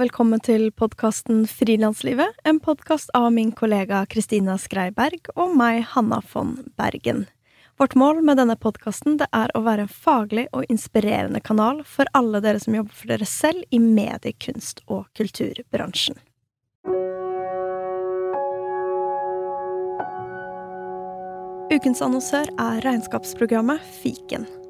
Velkommen til podkasten Frilanslivet. En podkast av min kollega Kristina Skreiberg og meg, Hanna von Bergen. Vårt mål med denne podkasten er å være en faglig og inspirerende kanal for alle dere som jobber for dere selv i medie-, kunst- og kulturbransjen. Ukens annonsør er regnskapsprogrammet Fiken.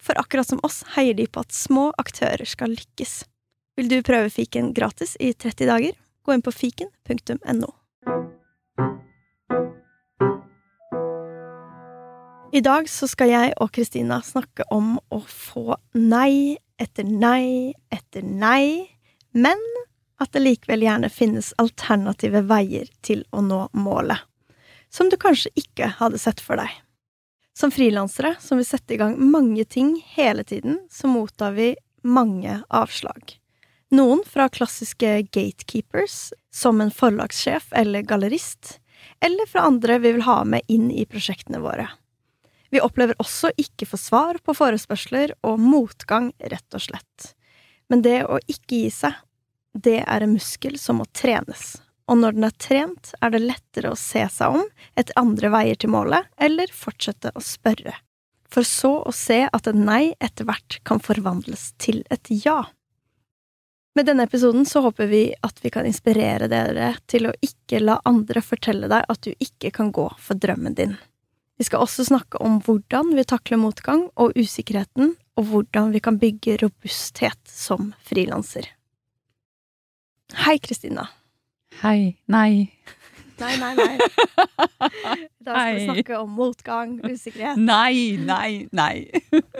For akkurat som oss heier de på at små aktører skal lykkes. Vil du prøve fiken gratis i 30 dager? Gå inn på fiken.no. I dag så skal jeg og Kristina snakke om å få nei etter nei etter nei, men at det likevel gjerne finnes alternative veier til å nå målet, som du kanskje ikke hadde sett for deg. Som frilansere som vil sette i gang mange ting hele tiden, så mottar vi mange avslag. Noen fra klassiske gatekeepers, som en forlagssjef eller gallerist, eller fra andre vi vil ha med inn i prosjektene våre. Vi opplever også ikke få svar på forespørsler og motgang, rett og slett. Men det å ikke gi seg, det er en muskel som må trenes og når den er trent, er det lettere å se seg om etter andre veier til målet, eller fortsette å spørre. For så å se at et nei etter hvert kan forvandles til et ja. Med denne episoden så håper vi at vi kan inspirere dere til å ikke la andre fortelle deg at du ikke kan gå for drømmen din. Vi skal også snakke om hvordan vi takler motgang og usikkerheten, og hvordan vi kan bygge robusthet som frilanser. Hei, Kristina. Hei. Nei. Nei, nei, nei. Da skal vi snakke om motgang, usikkerhet. Nei, nei, nei.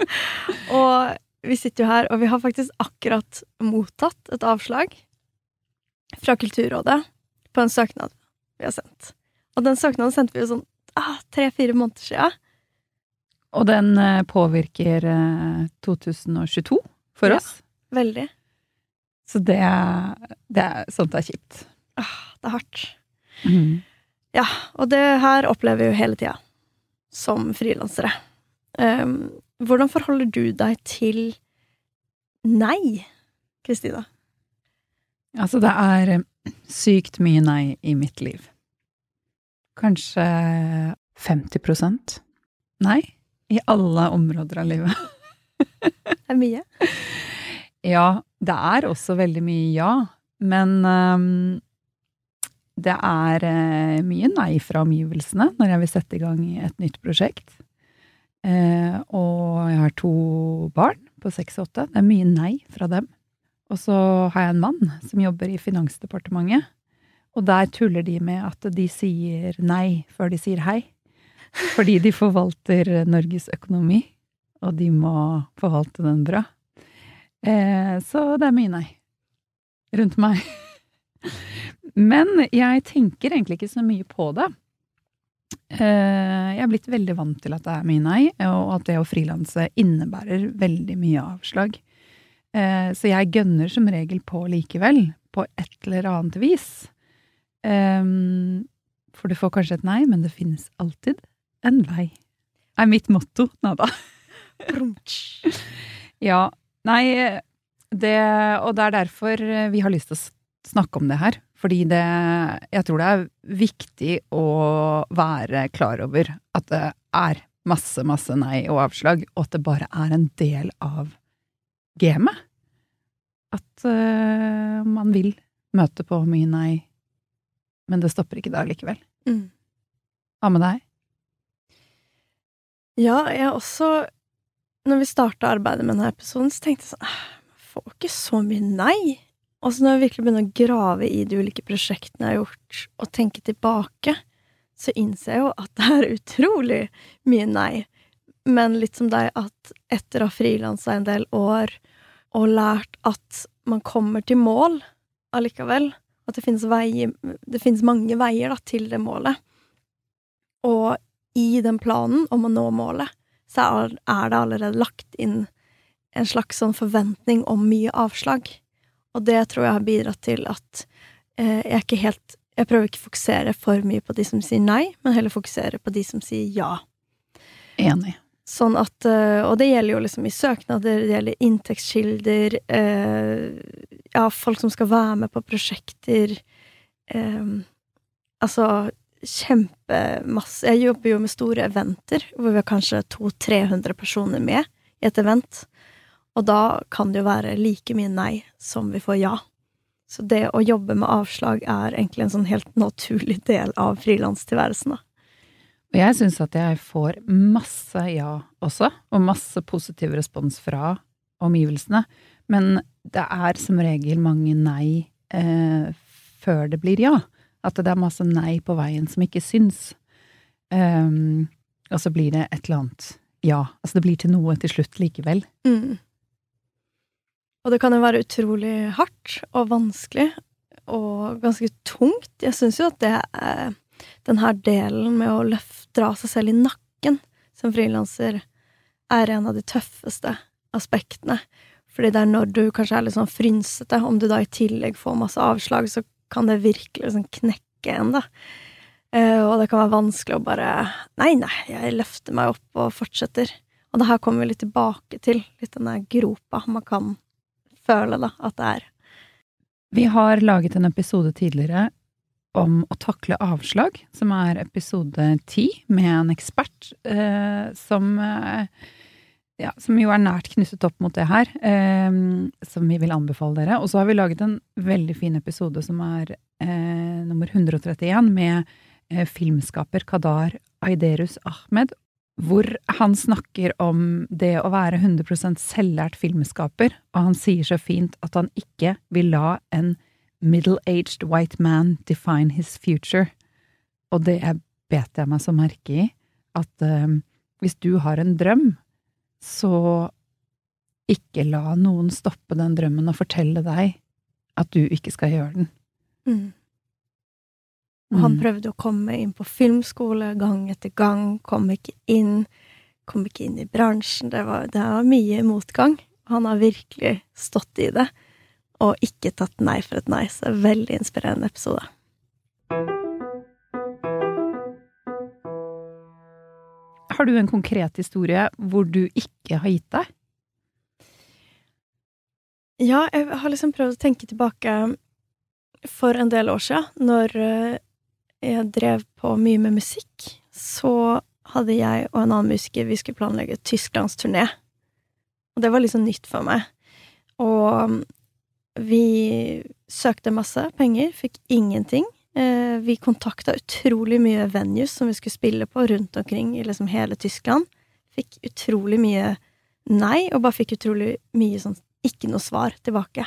og vi sitter jo her, og vi har faktisk akkurat mottatt et avslag fra Kulturrådet på en søknad vi har sendt. Og den søknaden sendte vi jo sånn ah, tre-fire måneder sia. Og den eh, påvirker 2022 eh, for ja, oss. Veldig. Så det, det er sånt er kjipt. Ah, det er hardt. Mm. Ja, og det her opplever vi jo hele tida, som frilansere. Um, hvordan forholder du deg til nei, Kristina? Altså, det er eh, sykt mye nei i mitt liv. Kanskje 50% nei i alle områder av livet. det er mye? Ja, det er også veldig mye ja, men um, det er eh, mye nei fra omgivelsene når jeg vil sette i gang et nytt prosjekt. Eh, og jeg har to barn på seks og åtte. Det er mye nei fra dem. Og så har jeg en mann som jobber i Finansdepartementet. Og der tuller de med at de sier nei før de sier hei. Fordi de forvalter Norges økonomi, og de må forvalte den bra. Eh, så det er mye nei rundt meg. Men jeg tenker egentlig ikke så mye på det. Eh, jeg er blitt veldig vant til at det er mye nei, og at det å frilanse innebærer veldig mye avslag. Eh, så jeg gønner som regel på likevel, på et eller annet vis. Eh, for du får kanskje et nei, men det finnes alltid en vei. Er mitt motto. Nei da. ja. Nei, det Og det er derfor vi har lyst til å snakke om det her. Fordi det Jeg tror det er viktig å være klar over at det er masse, masse nei og avslag, og at det bare er en del av gamet. At uh, man vil møte på mye nei, men det stopper ikke da likevel. Mm. Hva med deg? Ja, jeg også Når vi starta arbeidet med denne episoden, så tenkte jeg sånn «Ah, Jeg får ikke så mye nei. Og så når jeg virkelig begynner å grave i de ulike prosjektene jeg har gjort, og tenke tilbake, så innser jeg jo at det er utrolig mye nei. Men litt som deg, at etter å ha frilansa en del år og lært at man kommer til mål allikevel, at det finnes veier Det finnes mange veier da, til det målet. Og i den planen om å nå målet, så er det allerede lagt inn en slags sånn forventning om mye avslag. Og det tror jeg har bidratt til at eh, jeg ikke helt Jeg prøver ikke å fokusere for mye på de som sier nei, men heller fokusere på de som sier ja. Enig. Sånn at eh, Og det gjelder jo liksom i søknader, det gjelder inntektskilder, eh, ja, folk som skal være med på prosjekter. Eh, altså kjempemasse Jeg jobber jo med store eventer, hvor vi har kanskje 200-300 personer med i et event. Og da kan det jo være like mye nei som vi får ja. Så det å jobbe med avslag er egentlig en sånn helt naturlig del av frilanstilværelsen, da. Og jeg syns at jeg får masse ja også, og masse positiv respons fra omgivelsene. Men det er som regel mange nei eh, før det blir ja. At det er masse nei på veien som ikke syns. Um, og så blir det et eller annet ja. Altså det blir til noe til slutt likevel. Mm. Og det kan jo være utrolig hardt og vanskelig og ganske tungt. Jeg syns jo at det er den her delen med å løft, dra seg selv i nakken som frilanser er en av de tøffeste aspektene. Fordi det er når du kanskje er litt sånn frynsete, om du da i tillegg får masse avslag, så kan det virkelig liksom knekke en, da. Eh, og det kan være vanskelig å bare Nei, nei, jeg løfter meg opp og fortsetter. Og det her kommer vi litt tilbake til, litt den der gropa man kan føle, da, at det er. Vi har laget en episode tidligere om å takle avslag, som er episode ti, med en ekspert eh, som eh, ja, som jo er nært knyttet opp mot det her, eh, som vi vil anbefale dere. Og så har vi laget en veldig fin episode som er eh, nummer 131, med eh, filmskaper Kadar Aiderus Ahmed, hvor han snakker om det å være 100% selvlært filmskaper, og han sier så fint at han ikke vil la en middle-aged white man define his future. Og det bet jeg meg så merke i, at uh, hvis du har en drøm, så ikke la noen stoppe den drømmen og fortelle deg at du ikke skal gjøre den. Mm. Og han Mm. prøvde å komme inn på filmskole gang etter gang, kom ikke inn. Kom ikke inn i bransjen. Det var, det var mye motgang. Han har virkelig stått i det, og ikke tatt nei for et nei. Så det er en veldig inspirerende episode. Har du en konkret historie hvor du ikke har gitt deg? Ja, jeg har liksom prøvd å tenke tilbake for en del år siden, når eh, jeg drev på mye med musikk, så hadde jeg og en annen musiker Vi skulle planlegge Tysklandsturné. Og det var liksom nytt for meg. Og vi søkte masse penger, fikk ingenting. Eh, Vi kontakta utrolig mye venues som vi skulle spille på rundt omkring i liksom hele Tyskland. Fikk utrolig mye nei, og bare fikk utrolig mye sånn ikke noe svar tilbake.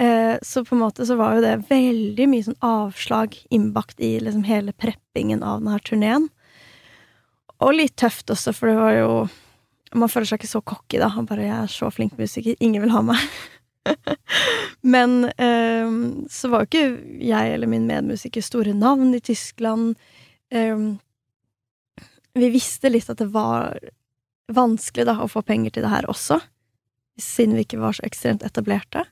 Eh, Så på en måte så var jo det veldig mye sånn avslag innbakt i liksom hele preppingen av denne turneen. Og litt tøft også, for det var jo Man føler seg ikke så cocky, da. Bare 'Jeg er så flink musiker. Ingen vil ha meg'. Men um, så var jo ikke jeg eller min medmusiker store navn i Tyskland. Um, vi visste litt at det var vanskelig da å få penger til det her også, siden vi ikke var så ekstremt etablerte.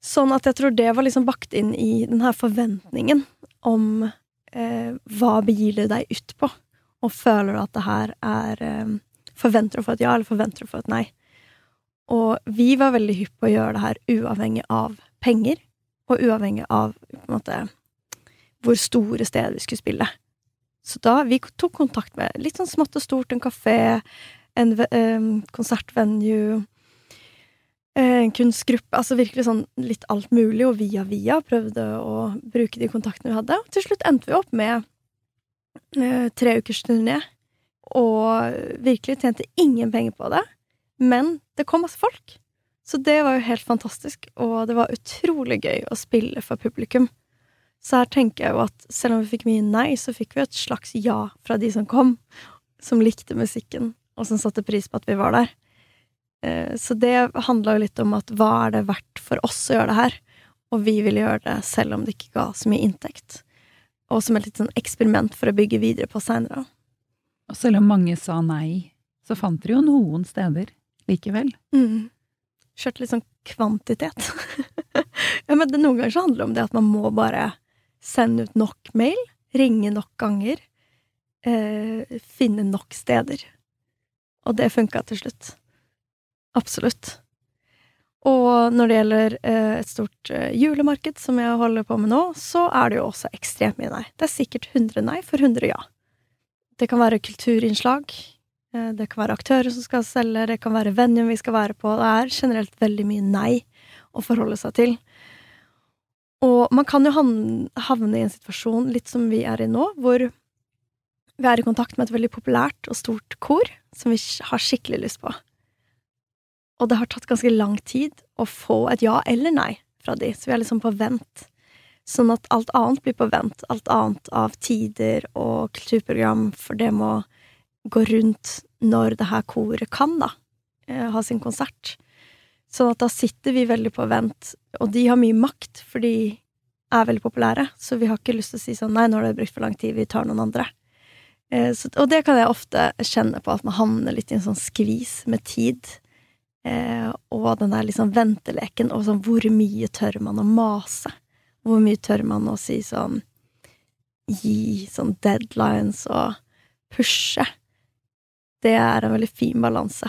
Sånn at jeg tror det var liksom bakt inn i den her forventningen om eh, hva begir du deg ut på, og føler du at det her er eh, Forventer du å få et ja, eller forventer du å få et nei? Og vi var veldig hypp på å gjøre det her uavhengig av penger, og uavhengig av måte hvor store steder vi skulle spille. Så da vi tok kontakt med litt sånn smått og stort, en kafé, en eh, konsertvenue, en kunstgruppe, altså virkelig sånn litt alt mulig, og via via prøvde å bruke de kontaktene vi hadde. Og til slutt endte vi opp med eh, tre ukers turné, og virkelig tjente ingen penger på det. Men det kom masse folk. Så det var jo helt fantastisk, og det var utrolig gøy å spille for publikum. Så her tenker jeg jo at selv om vi fikk mye nei, så fikk vi et slags ja fra de som kom, som likte musikken, og som satte pris på at vi var der. Eh, så det handla jo litt om at hva er det verdt for oss å gjøre det her? Og vi ville gjøre det selv om det ikke ga så mye inntekt. Og som et litt sånn eksperiment for å bygge videre på seinere. Og selv om mange sa nei, så fant dere jo noen steder likevel. Mm. Kjørte litt sånn kvantitet. ja, men det, noen ganger så handler det om det at man må bare sende ut nok mail, ringe nok ganger, eh, finne nok steder. Og det funka til slutt. Absolutt. Og når det gjelder eh, et stort eh, julemarked, som jeg holder på med nå, så er det jo også ekstremt mye nei. Det er sikkert 100 nei for 100 ja. Det kan være kulturinnslag, eh, det kan være aktører som skal selge, det kan være venue vi skal være på. Det er generelt veldig mye nei å forholde seg til. Og man kan jo havne i en situasjon litt som vi er i nå, hvor vi er i kontakt med et veldig populært og stort kor som vi har skikkelig lyst på. Og det har tatt ganske lang tid å få et ja eller nei fra de, så vi er liksom på vent. Sånn at alt annet blir på vent. Alt annet av tider og kulturprogram, for det må gå rundt når det her koret kan, da, eh, ha sin konsert. Sånn at da sitter vi veldig på vent, og de har mye makt, for de er veldig populære, så vi har ikke lyst til å si sånn nei, nå har det brukt for lang tid, vi tar noen andre. Eh, så, og det kan jeg ofte kjenne på, at man havner litt i en sånn skvis med tid. Eh, og den der liksom venteleken, og sånn hvor mye tør man å mase? Hvor mye tør man å si sånn Gi sånn deadlines og pushe? Det er en veldig fin balanse.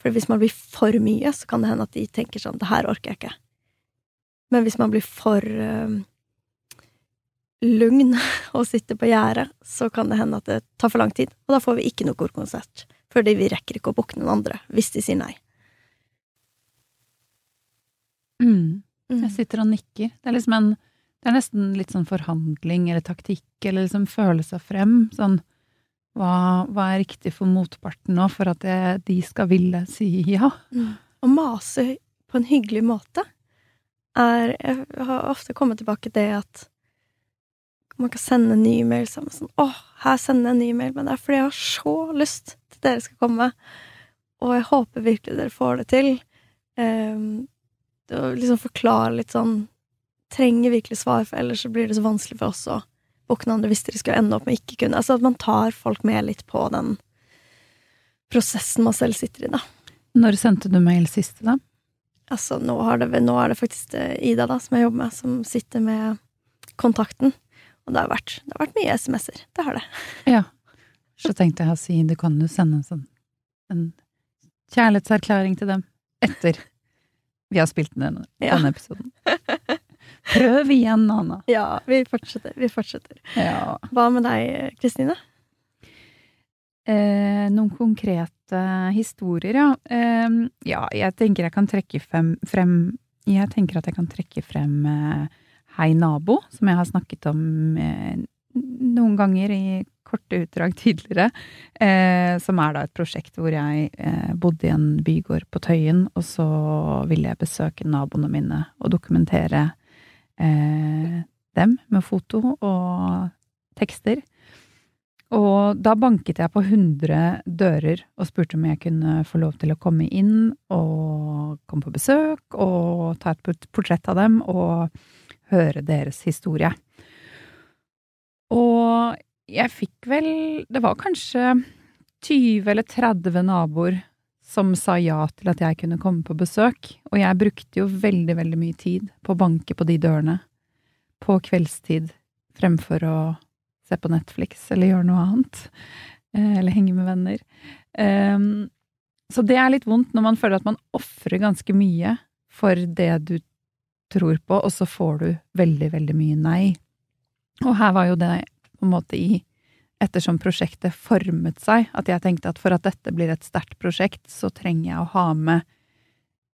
For hvis man blir for mye, så kan det hende at de tenker sånn Det her orker jeg ikke. Men hvis man blir for uh, lugn og sitter på gjerdet, så kan det hende at det tar for lang tid. Og da får vi ikke noe korkonsert. Fordi vi rekker ikke å booke noen andre hvis de sier nei. Mm. Jeg mm. sitter og nikker. Det er liksom en Det er nesten litt sånn forhandling eller taktikk, eller liksom føle seg frem. Sånn hva, hva er riktig for motparten nå, for at det, de skal ville si ja? Mm. Å mase på en hyggelig måte er Jeg har ofte kommet tilbake til det at man kan sende en ny mail sammen sånn 'Å, her sender jeg en ny mail', men det er fordi jeg har så lyst til at dere skal komme, og jeg håper virkelig dere får det til. Um, og liksom forklare litt sånn Trenger virkelig svar, for ellers så blir det så vanskelig for oss å våkne andre hvis dere skal ende opp med ikke kunne Altså at man tar folk med litt på den prosessen man selv sitter i, da. Når sendte du mail sist, da? Altså, nå, det, nå er det faktisk eh, Ida, da, som jeg jobber med, som sitter med kontakten. Og det har vært, det har vært mye SMS-er. Det har det. Ja. Så tenkte jeg å si, du kan jo sende en sånn en kjærlighetserklæring til dem etter vi har spilt den, ja. denne episoden. Prøv igjen, Anna. Ja, vi fortsetter. Vi fortsetter. Ja. Hva med deg, Kristine? Eh, noen konkrete historier, ja. Eh, ja, jeg tenker jeg kan trekke frem, frem Jeg tenker at jeg kan trekke frem eh, Hei nabo, som jeg har snakket om eh, noen ganger i korte utdrag tidligere, eh, som er da et prosjekt hvor jeg eh, bodde i en bygård på Tøyen, og så ville jeg besøke naboene mine og dokumentere eh, dem med foto og tekster. Og da banket jeg på 100 dører og spurte om jeg kunne få lov til å komme inn og komme på besøk og ta et portrett av dem og høre deres historie. Og jeg fikk vel Det var kanskje 20 eller 30 naboer som sa ja til at jeg kunne komme på besøk, og jeg brukte jo veldig, veldig mye tid på å banke på de dørene på kveldstid fremfor å se på Netflix eller gjøre noe annet, eh, eller henge med venner. Um, så det er litt vondt når man føler at man ofrer ganske mye for det du tror på, og så får du veldig, veldig mye nei. Og her var jo det på en måte i ettersom prosjektet formet seg, at jeg tenkte at for at dette blir et sterkt prosjekt, så trenger jeg å ha med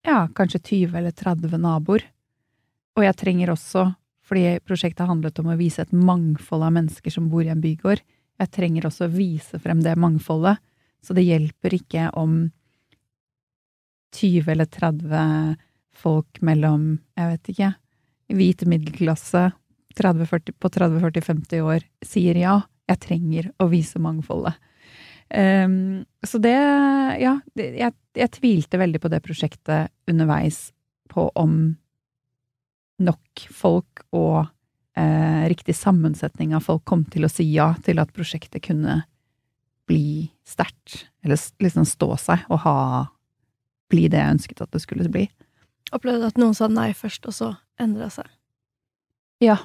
ja, kanskje 20 eller 30 naboer. Og jeg trenger også, fordi prosjektet handlet om å vise et mangfold av mennesker som bor i en bygård, Jeg trenger også å vise frem det mangfoldet. Så det hjelper ikke om 20 eller 30 folk mellom, jeg vet ikke, hvite middelklasse 30, 40, på 30-40-50 år sier ja, jeg trenger å vise mangfoldet. Um, så det Ja, det, jeg, jeg, tvilte veldig på det prosjektet underveis på om nok folk og eh, riktig sammensetning av folk kom til å si ja til at prosjektet kunne bli sterkt, eller liksom stå seg og ha bli det jeg ønsket at det skulle bli. Opplevde du at noen sa nei først, og så endra seg? Ja,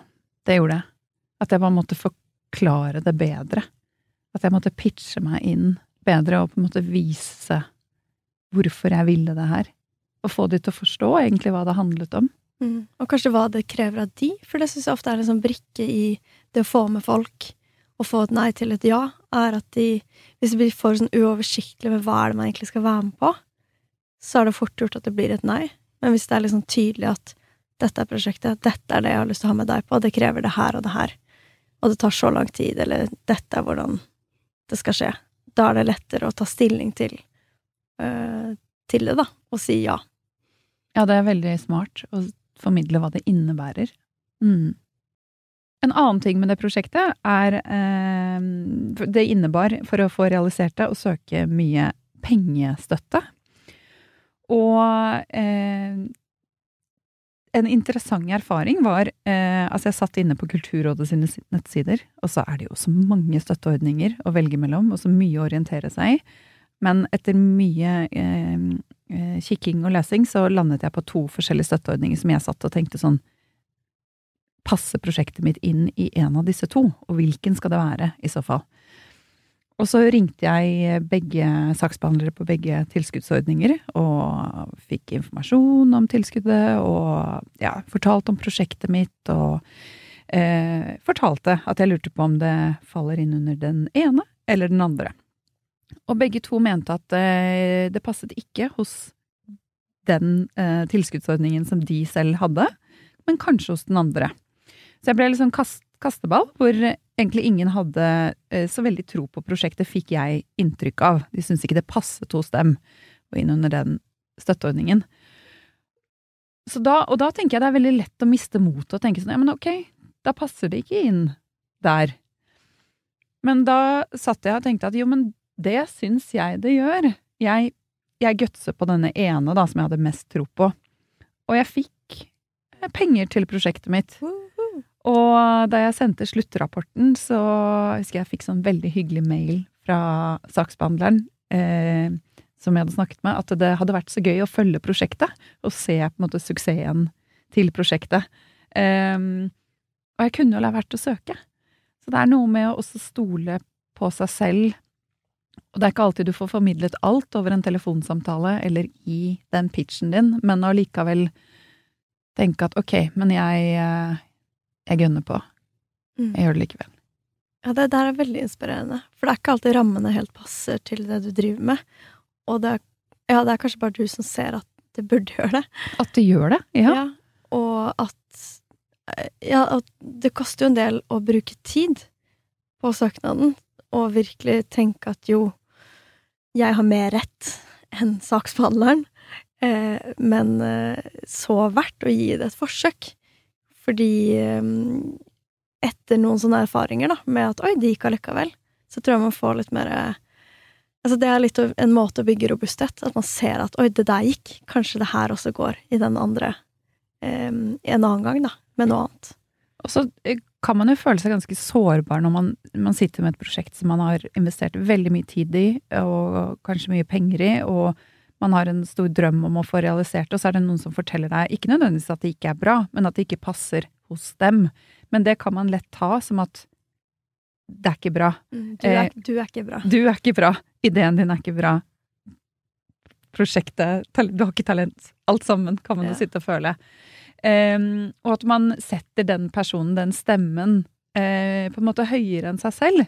det gjorde jeg. At jeg bare måtte forklare det bedre. At jeg måtte pitche meg inn bedre og på en måte vise hvorfor jeg ville det her. Og få de til å forstå egentlig hva det handlet om. Mm. Og kanskje hva det krever av de, for det syns jeg ofte er en sånn brikke i det å få med folk. Å få et nei til et ja, er at de, hvis det blir for sånn uoversiktlig med hva er det man egentlig skal være med på, så er det fort gjort at det blir et nei. Men hvis det er liksom tydelig at dette er prosjektet, dette er det jeg har lyst til å ha med deg på, det krever det her og det her, og det tar så lang tid, eller dette er hvordan det skal skje, da er det lettere å ta stilling til, øh, til det, da, og si ja. Ja, det er veldig smart å formidle hva det innebærer. Mm. En annen ting med det prosjektet er eh, Det innebar, for å få realisert det, å søke mye pengestøtte og eh, en interessant erfaring var eh, Altså, jeg satt inne på Kulturrådet sine nettsider, og så er det jo så mange støtteordninger å velge mellom, og så mye å orientere seg i. Men etter mye eh, eh, kikking og lesing, så landet jeg på to forskjellige støtteordninger som jeg satt og tenkte sånn Passer prosjektet mitt inn i en av disse to, og hvilken skal det være, i så fall? Og så ringte jeg begge saksbehandlere på begge tilskuddsordninger og fikk informasjon om tilskuddet og ja, fortalte om prosjektet mitt og eh, fortalte at jeg lurte på om det faller inn under den ene eller den andre. Og begge to mente at eh, det passet ikke hos den eh, tilskuddsordningen som de selv hadde, men kanskje hos den andre. Så jeg ble liksom kast, kasteball, hvor egentlig ingen hadde eh, så veldig tro på prosjektet, fikk jeg inntrykk av. De syntes ikke det passet hos dem å inn under den støtteordningen. Da, og da tenker jeg det er veldig lett å miste motet og tenke sånn ja, men ok, da passer det ikke inn der. Men da satt jeg og tenkte at jo, men det syns jeg det gjør. Jeg, jeg gutser på denne ene da, som jeg hadde mest tro på. Og jeg fikk penger til prosjektet mitt. Og da jeg sendte sluttrapporten, så husker jeg jeg fikk sånn veldig hyggelig mail fra saksbehandleren eh, som jeg hadde snakket med, at det hadde vært så gøy å følge prosjektet og se på en måte suksessen til prosjektet. Eh, og jeg kunne jo la være å søke. Så det er noe med å også stole på seg selv. Og det er ikke alltid du får formidlet alt over en telefonsamtale eller i den pitchen din, men allikevel tenke at ok, men jeg, eh, jeg gunner på. Mm. Jeg gjør det likevel. Ja, det der er veldig inspirerende. For det er ikke alltid rammene helt passer til det du driver med. Og det er, ja, det er kanskje bare du som ser at det burde gjøre det. At det gjør det? Ja. ja og at Ja, at det koster jo en del å bruke tid på søknaden, og virkelig tenke at jo, jeg har mer rett enn saksbehandleren, eh, men eh, så verdt å gi det et forsøk. Fordi ehm, etter noen sånne erfaringer, da, med at oi, det gikk allikevel, så tror jeg man får litt mer Altså, det er litt en måte å bygge robusthet, at man ser at oi, det der gikk, kanskje det her også går i den andre um, en annen gang, da, med noe annet. Og så eh, kan man jo føle seg ganske sårbar når man, man, sitter med et prosjekt som man har investert veldig mye tid i, og kanskje mye penger i, og man har en stor drøm om å få realisert det, og så er det noen som forteller deg, ikke nødvendigvis at det ikke er bra, men at det ikke passer hos dem. Men det kan man lett ta som at det er ikke bra. Mm, du, er, du, er, ikke bra. Du er ikke bra. Ideen din er ikke bra. Prosjektet Du har ikke talent. Alt sammen kan man jo sitte og føle. Um, og at man setter den personen, den stemmen, uh, på en måte høyere enn seg selv.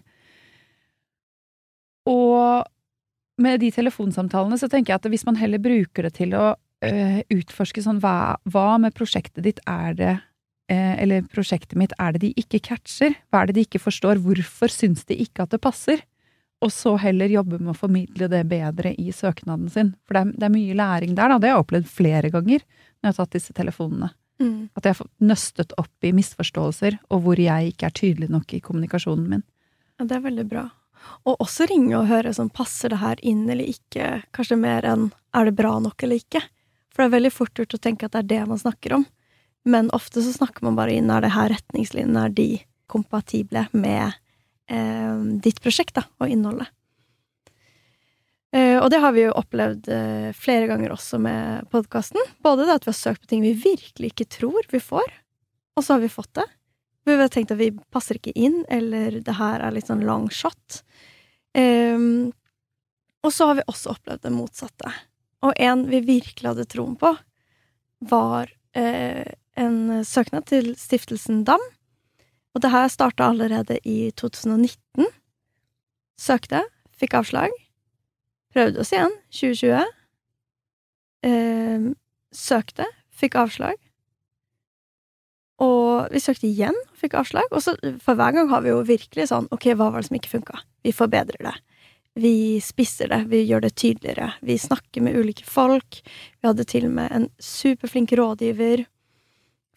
Og med de telefonsamtalene så tenker jeg at hvis man heller bruker det til å uh, utforske sånn hva, hva, med prosjektet ditt er det eh, eller prosjektet mitt, er det de ikke catcher? Hva er det de ikke forstår? Hvorfor syns de ikke at det passer? Og så heller jobbe med å formidle det bedre i søknaden sin. For det er, det er mye læring der, da. Det har jeg opplevd flere ganger når jeg har tatt disse telefonene. Mm. At jeg har nøstet opp i misforståelser, og hvor jeg ikke er tydelig nok i kommunikasjonen min. Ja, det er veldig bra. Og også ringe og høre sånn, passer det her inn eller ikke, kanskje mer enn er det bra nok eller ikke? For det er veldig fort gjort å tenke at det er det man snakker om. Men ofte så snakker man bare inn er det her retningslinjene, er de kompatible med eh, ditt prosjekt da, og innholdet. Eh, og det har vi jo opplevd eh, flere ganger også med podkasten. Både det at vi har søkt på ting vi virkelig ikke tror vi får, og så har vi fått det. Vi har tenkt at vi passer ikke inn, eller det her er litt sånn long shot. Um, og så har vi også opplevd det motsatte. Og en vi virkelig hadde troen på, var uh, en søknad til Stiftelsen DAM. Og det her starta allerede i 2019. Søkte, fikk avslag. Prøvde oss igjen, 2020. Eh, søkte, fikk avslag. Og vi søkte igjen og fikk avslag. Og så for hver gang har vi jo virkelig sånn Ok, hva var det som ikke funka? Vi forbedrer det. Vi spisser det, vi gjør det tydeligere. Vi snakker med ulike folk. Vi hadde til og med en superflink rådgiver.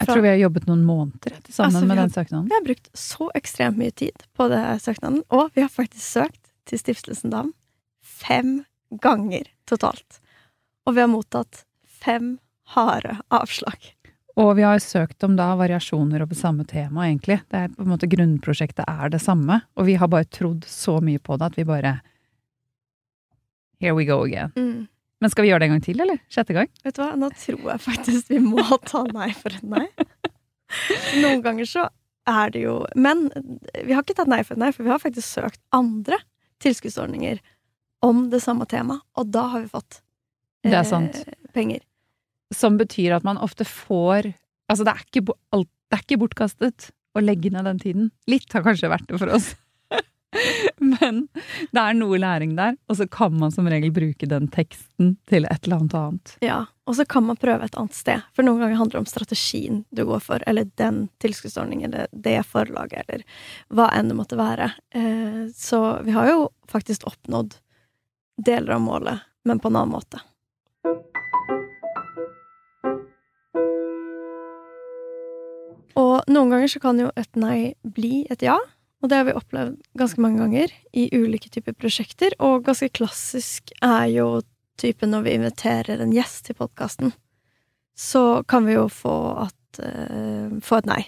Jeg tror vi har jobbet noen måneder til sammen Altså, med har- den søknaden. Vi har brukt så ekstremt mye tid på det søknaden, og vi har faktisk søkt til Stiftelsen Dam fem ganger totalt. Og vi har mottatt fem harde avslag. Og vi har søkt om da variasjoner over samme tema, egentlig. Det er på en måte Grunnprosjektet er det samme, og vi har bare trodd så mye på det at vi bare Here we go again. Mm. Men skal vi gjøre det en gang til, eller? Sjette gang? Vet du hva, nå tror jeg faktisk vi må ta nei for et nei. Noen ganger så er det jo Men vi har ikke tatt nei for et nei, for vi har faktisk søkt andre tilskuddsordninger om det samme temaet, og da har vi fått Det sant. eh, penger. Som betyr at man ofte får Altså, det er ikke, alt, det er ikke bortkastet å legge ned den tiden. Litt har kanskje vært det for oss. Men det er noe læring der, og så kan man som regel bruke den teksten til et eller annet annet. Ja, og så kan man prøve et annet sted. For noen ganger handler det om strategien du går for, eller den tilskuddsordningen, eller det forlaget, eller hva enn det måtte være. Eh, Så vi har jo faktisk oppnådd deler av målet, men på en annen måte. Noen ganger så kan jo et nei bli et ja, og det har vi opplevd ganske mange ganger i ulike typer prosjekter, og ganske klassisk er jo typen når vi inviterer en gjest til podkasten, så kan vi jo få, at, uh, få et nei.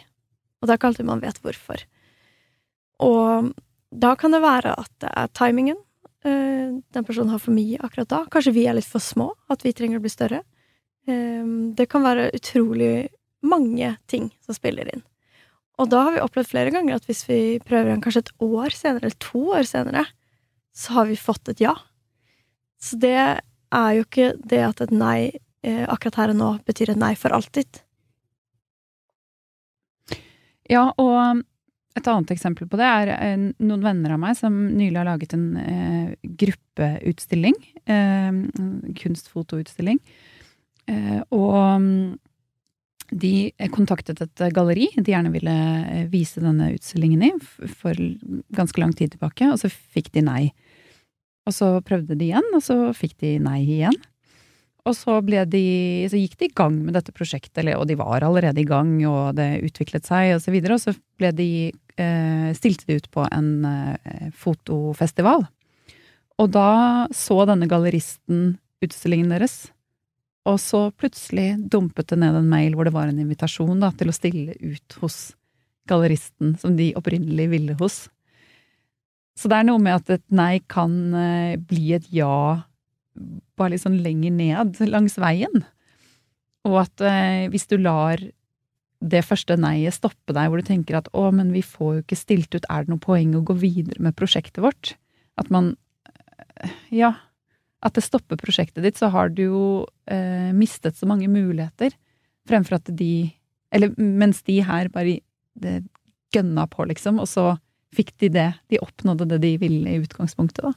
Og det er ikke alltid man vet hvorfor. Og da kan det være at det er timingen. uh, den personen har for mye akkurat da. Kanskje vi er litt for små, at vi trenger å bli større. Eh, det kan være utrolig mange ting som spiller inn. Og da har vi opplevd flere ganger at hvis vi prøver igjen kanskje et år senere, eller to år senere, så har vi fått et ja. Så det er jo ikke det at et nei eh, akkurat her og nå betyr et nei for alltid. Ja, og et annet eksempel på det er eh, noen venner av meg som nylig har laget en eh, gruppeutstilling. Eh, kunstfotoutstilling. Eh, og mm, de kontaktet et galleri de gjerne ville eh, vise denne utstillingen i for ganske lang tid tilbake, og så fikk de nei. Og så prøvde de igjen, og så fikk de nei igjen. Og så, de, så gikk de i gang med dette prosjektet, eller, og de var allerede i gang, og det utviklet seg, og så videre. Og så ble de, eh, stilte de ut på en eh, fotofestival. Og da så denne galleristen utstillingen deres. Og så plutselig dumpet det ned en mail hvor det var en invitasjon da, til å stille ut hos galleristen som de opprinnelig ville hos. Så det er noe med at et nei kan eh, bli et ja bare litt sånn lenger ned langs veien. Og at eh, hvis du lar det første nei-et stoppe deg, hvor du tenker at å, men vi får jo ikke stilt ut, er det noe poeng å gå videre med prosjektet vårt? At man eh, Ja. At det stopper prosjektet ditt, så har du jo eh, mistet så mange muligheter. Fremfor at de Eller mens de her bare det gønna på, liksom, og så fikk de det. De oppnådde det de ville i utgangspunktet, da.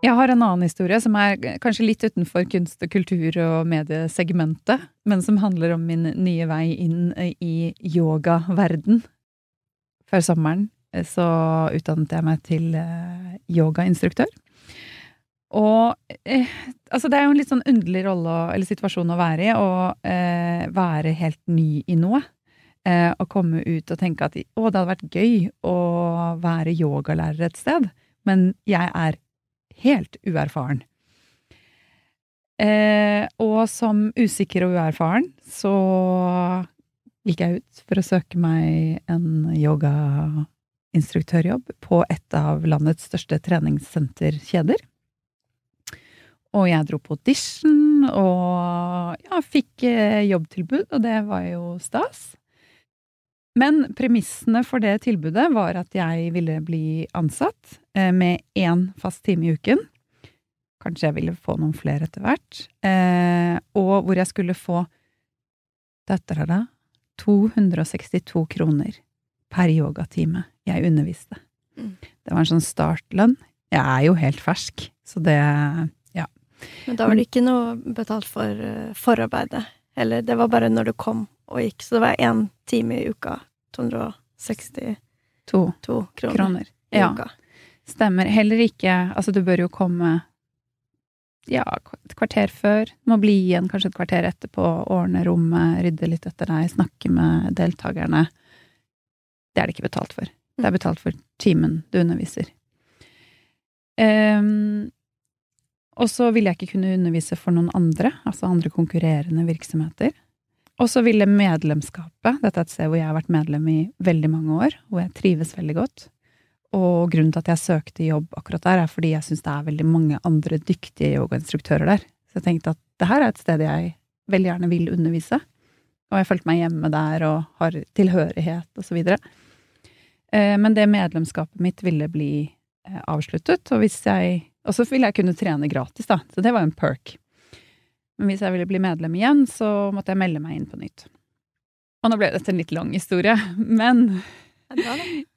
Jeg har en annen historie som er kanskje litt utenfor kunst og kultur og mediesegmentet, men som handler om min nye vei inn i yogaverden. Før sommeren så utdannet jeg meg til eh, yogainstruktør. Og eh, altså det er jo en litt sånn underlig rolle eller situasjon å være i, å eh, være helt ny i noe. Eh, og komme ut og tenke at å, det hadde vært gøy å være yogalærer et sted, men jeg er helt uerfaren. Eh, og som usikker og uerfaren så gikk jeg ut for å søke meg en yogainstruktørjobb på et av landets største treningssenterkjeder. Og jeg dro på audition og ja, fikk eh, jobbtilbud, og det var jo stas. Men premissene for det tilbudet var at jeg ville bli ansatt eh, med én fast time i uken. Kanskje jeg ville få noen flere etter hvert. Eh, og hvor jeg skulle få dette er det, 262 kroner per yogatime jeg underviste. Mm. Det var en sånn startlønn. Jeg er jo helt fersk, så det Ja. Men da var det ikke noe betalt for eh, forarbeidet. Eller det var bare når du kom og gikk. Så det var én time i uka. 262 to kroner, kroner. i Ja, uka. stemmer. Heller ikke Altså, du bør jo komme ja, et kvarter før. Må bli igjen kanskje et kvarter etterpå, ordne rommet, rydde litt etter deg, snakke med deltakerne. Det er det ikke betalt for. Det er betalt for timen du underviser. Um, og så ville jeg ikke kunne undervise for noen andre, altså andre konkurrerende virksomheter. Og så ville medlemskapet, dette er et sted hvor jeg har vært medlem i veldig mange år, hvor jeg trives veldig godt. Og grunnen til at jeg søkte jobb akkurat der, er fordi jeg syns det er veldig mange andre dyktige yogainstruktører der. Så jeg tenkte at det her er et sted jeg veldig gjerne vil undervise. Og jeg følte meg hjemme der og har tilhørighet og så videre. Eh, Men det medlemskapet mitt ville bli eh, avsluttet, og hvis jeg Og så ville jeg kunne trene gratis, da, så det var en perk. Men hvis jeg ville bli medlem igjen, så måtte jeg melde meg inn på nytt. Og nå ble dette en litt lang historie, men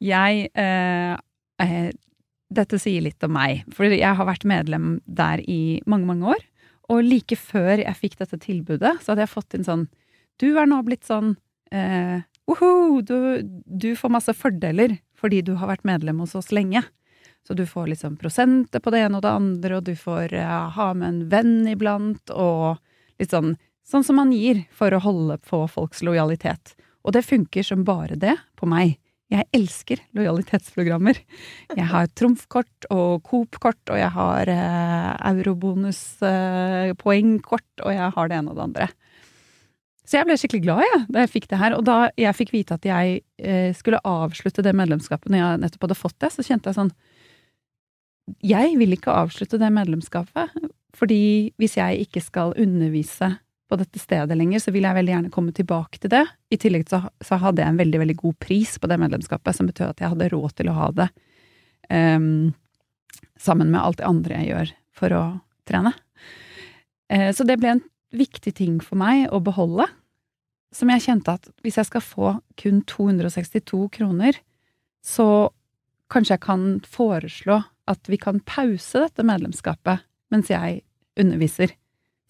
jeg eh, eh, Dette sier litt om meg, for jeg har vært medlem der i mange, mange år. Og like før jeg fikk dette tilbudet, så hadde jeg fått inn sånn Du er nå blitt sånn eh, Woho! Du, du får masse fordeler fordi du har vært medlem hos oss lenge. Så du får liksom prosenter på det ene og det andre, og du får ja, ha med en venn iblant, og litt sånn Sånn som man gir for å holde på folks lojalitet. Og det funker som bare det på meg. Jeg elsker lojalitetsprogrammer. Jeg har trumfkort og Coop-kort, og jeg har eh, eurobonuspoengkort, eh, og jeg har det ene og det andre. Så jeg ble skikkelig glad jeg, da jeg fikk det her. Og da jeg fikk vite at jeg eh, skulle avslutte det medlemskapet når jeg nettopp hadde fått det, så kjente jeg sånn Jeg vil ikke avslutte det medlemskapet, fordi hvis jeg ikke skal undervise på dette stedet lenger, så vil jeg veldig gjerne komme tilbake til det. I tillegg så, så hadde jeg en veldig, veldig god pris på det medlemskapet, som betød at jeg hadde råd til å ha det um, sammen med alt det andre jeg gjør for å trene. Eh, så det ble en viktig ting for meg å beholde, som jeg kjente at hvis jeg skal få kun 262 kroner, så kanskje jeg kan foreslå at vi kan pause dette medlemskapet mens jeg underviser.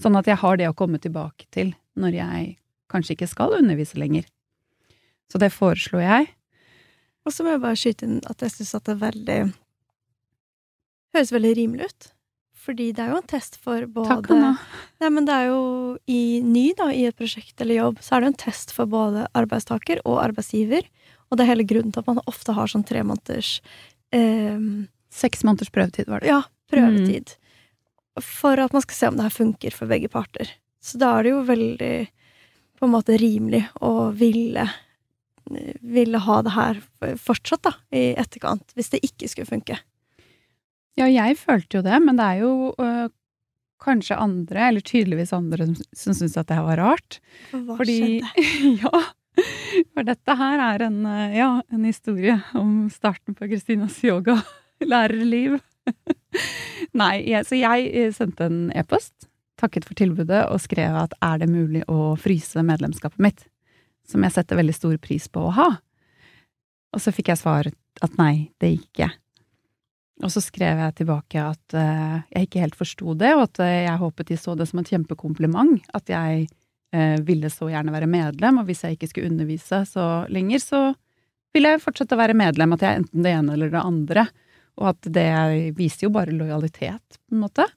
Sånn at jeg har det å komme tilbake til når jeg kanskje ikke skal undervise lenger. Så det foreslo jeg. Og så må jeg bare skyte inn at jeg syns at det er veldig Høres veldig rimelig ut. Fordi det er jo en test for både Takk, Anna. Nei, men det er jo i ny, da, i et prosjekt eller jobb, så er det en test for både arbeidstaker og arbeidsgiver. Og det er hele grunnen til at man ofte har sånn tre måneders eh, Seks måneders prøvetid var det. ja, prøvetid. For at man skal se om det her funker for begge parter. Så da er det jo veldig på en måte rimelig å ville ville ha det her fortsatt, da, i etterkant, hvis det ikke skulle funke. Ja, jeg følte jo det, men det er jo øh, kanskje andre, eller tydeligvis andre, som, som syns at det her var rart. Hva Fordi skjedde? Ja. For dette her er en, ja, en historie om starten på Kristinas yogalærerliv. Nei, jeg, så jeg sendte en e-post, takket for tilbudet og skrev at er det mulig å fryse medlemskapet mitt? Som jeg setter veldig stor pris på å ha. Og så fikk jeg svar at nei, det gikk ikke. Og så skrev jeg tilbake at uh, jeg ikke helt forsto det, og at uh, jeg håpet de så det som et kjempekompliment. At jeg uh, ville så gjerne være medlem, og hvis jeg ikke skulle undervise så lenger, så ville jeg fortsette å være medlem. At jeg er enten det ene eller det andre. Og at det viser jo bare lojalitet, på en måte.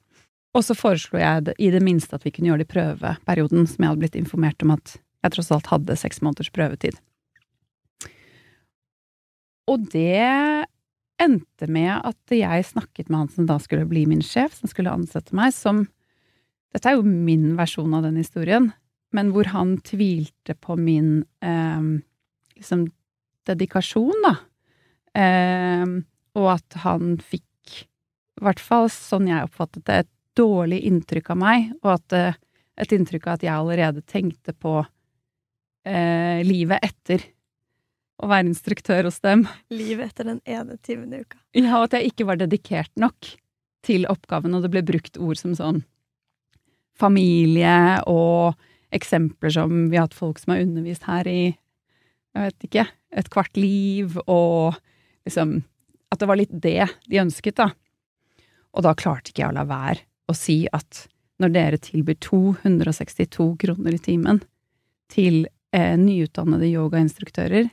Og så foreslo jeg det, i det minste at vi kunne gjøre det i prøveperioden, som jeg hadde blitt informert om at jeg tross alt hadde seks måneders prøvetid. Og det endte med at jeg snakket med han som da skulle bli min sjef, som skulle ansette meg, som Dette er jo min versjon av den historien, men hvor han tvilte på min eh, liksom dedikasjon, da. Eh, og at han fikk, i hvert fall sånn jeg oppfattet det, et dårlig inntrykk av meg, og at eh, et inntrykk av at jeg allerede tenkte på eh, livet etter å være instruktør hos dem. Livet etter den ene timen i uka. Ja, og at jeg ikke var dedikert nok til oppgaven, og det ble brukt ord som sånn familie og eksempler som vi har hatt folk som har undervist her i, jeg vet ikke, et kvart liv, og liksom At det var litt det de ønsket, da. Og da klarte ikke jeg å la være å si at når dere tilbyr 262 kroner i timen til eh, nyutdannede yogainstruktører,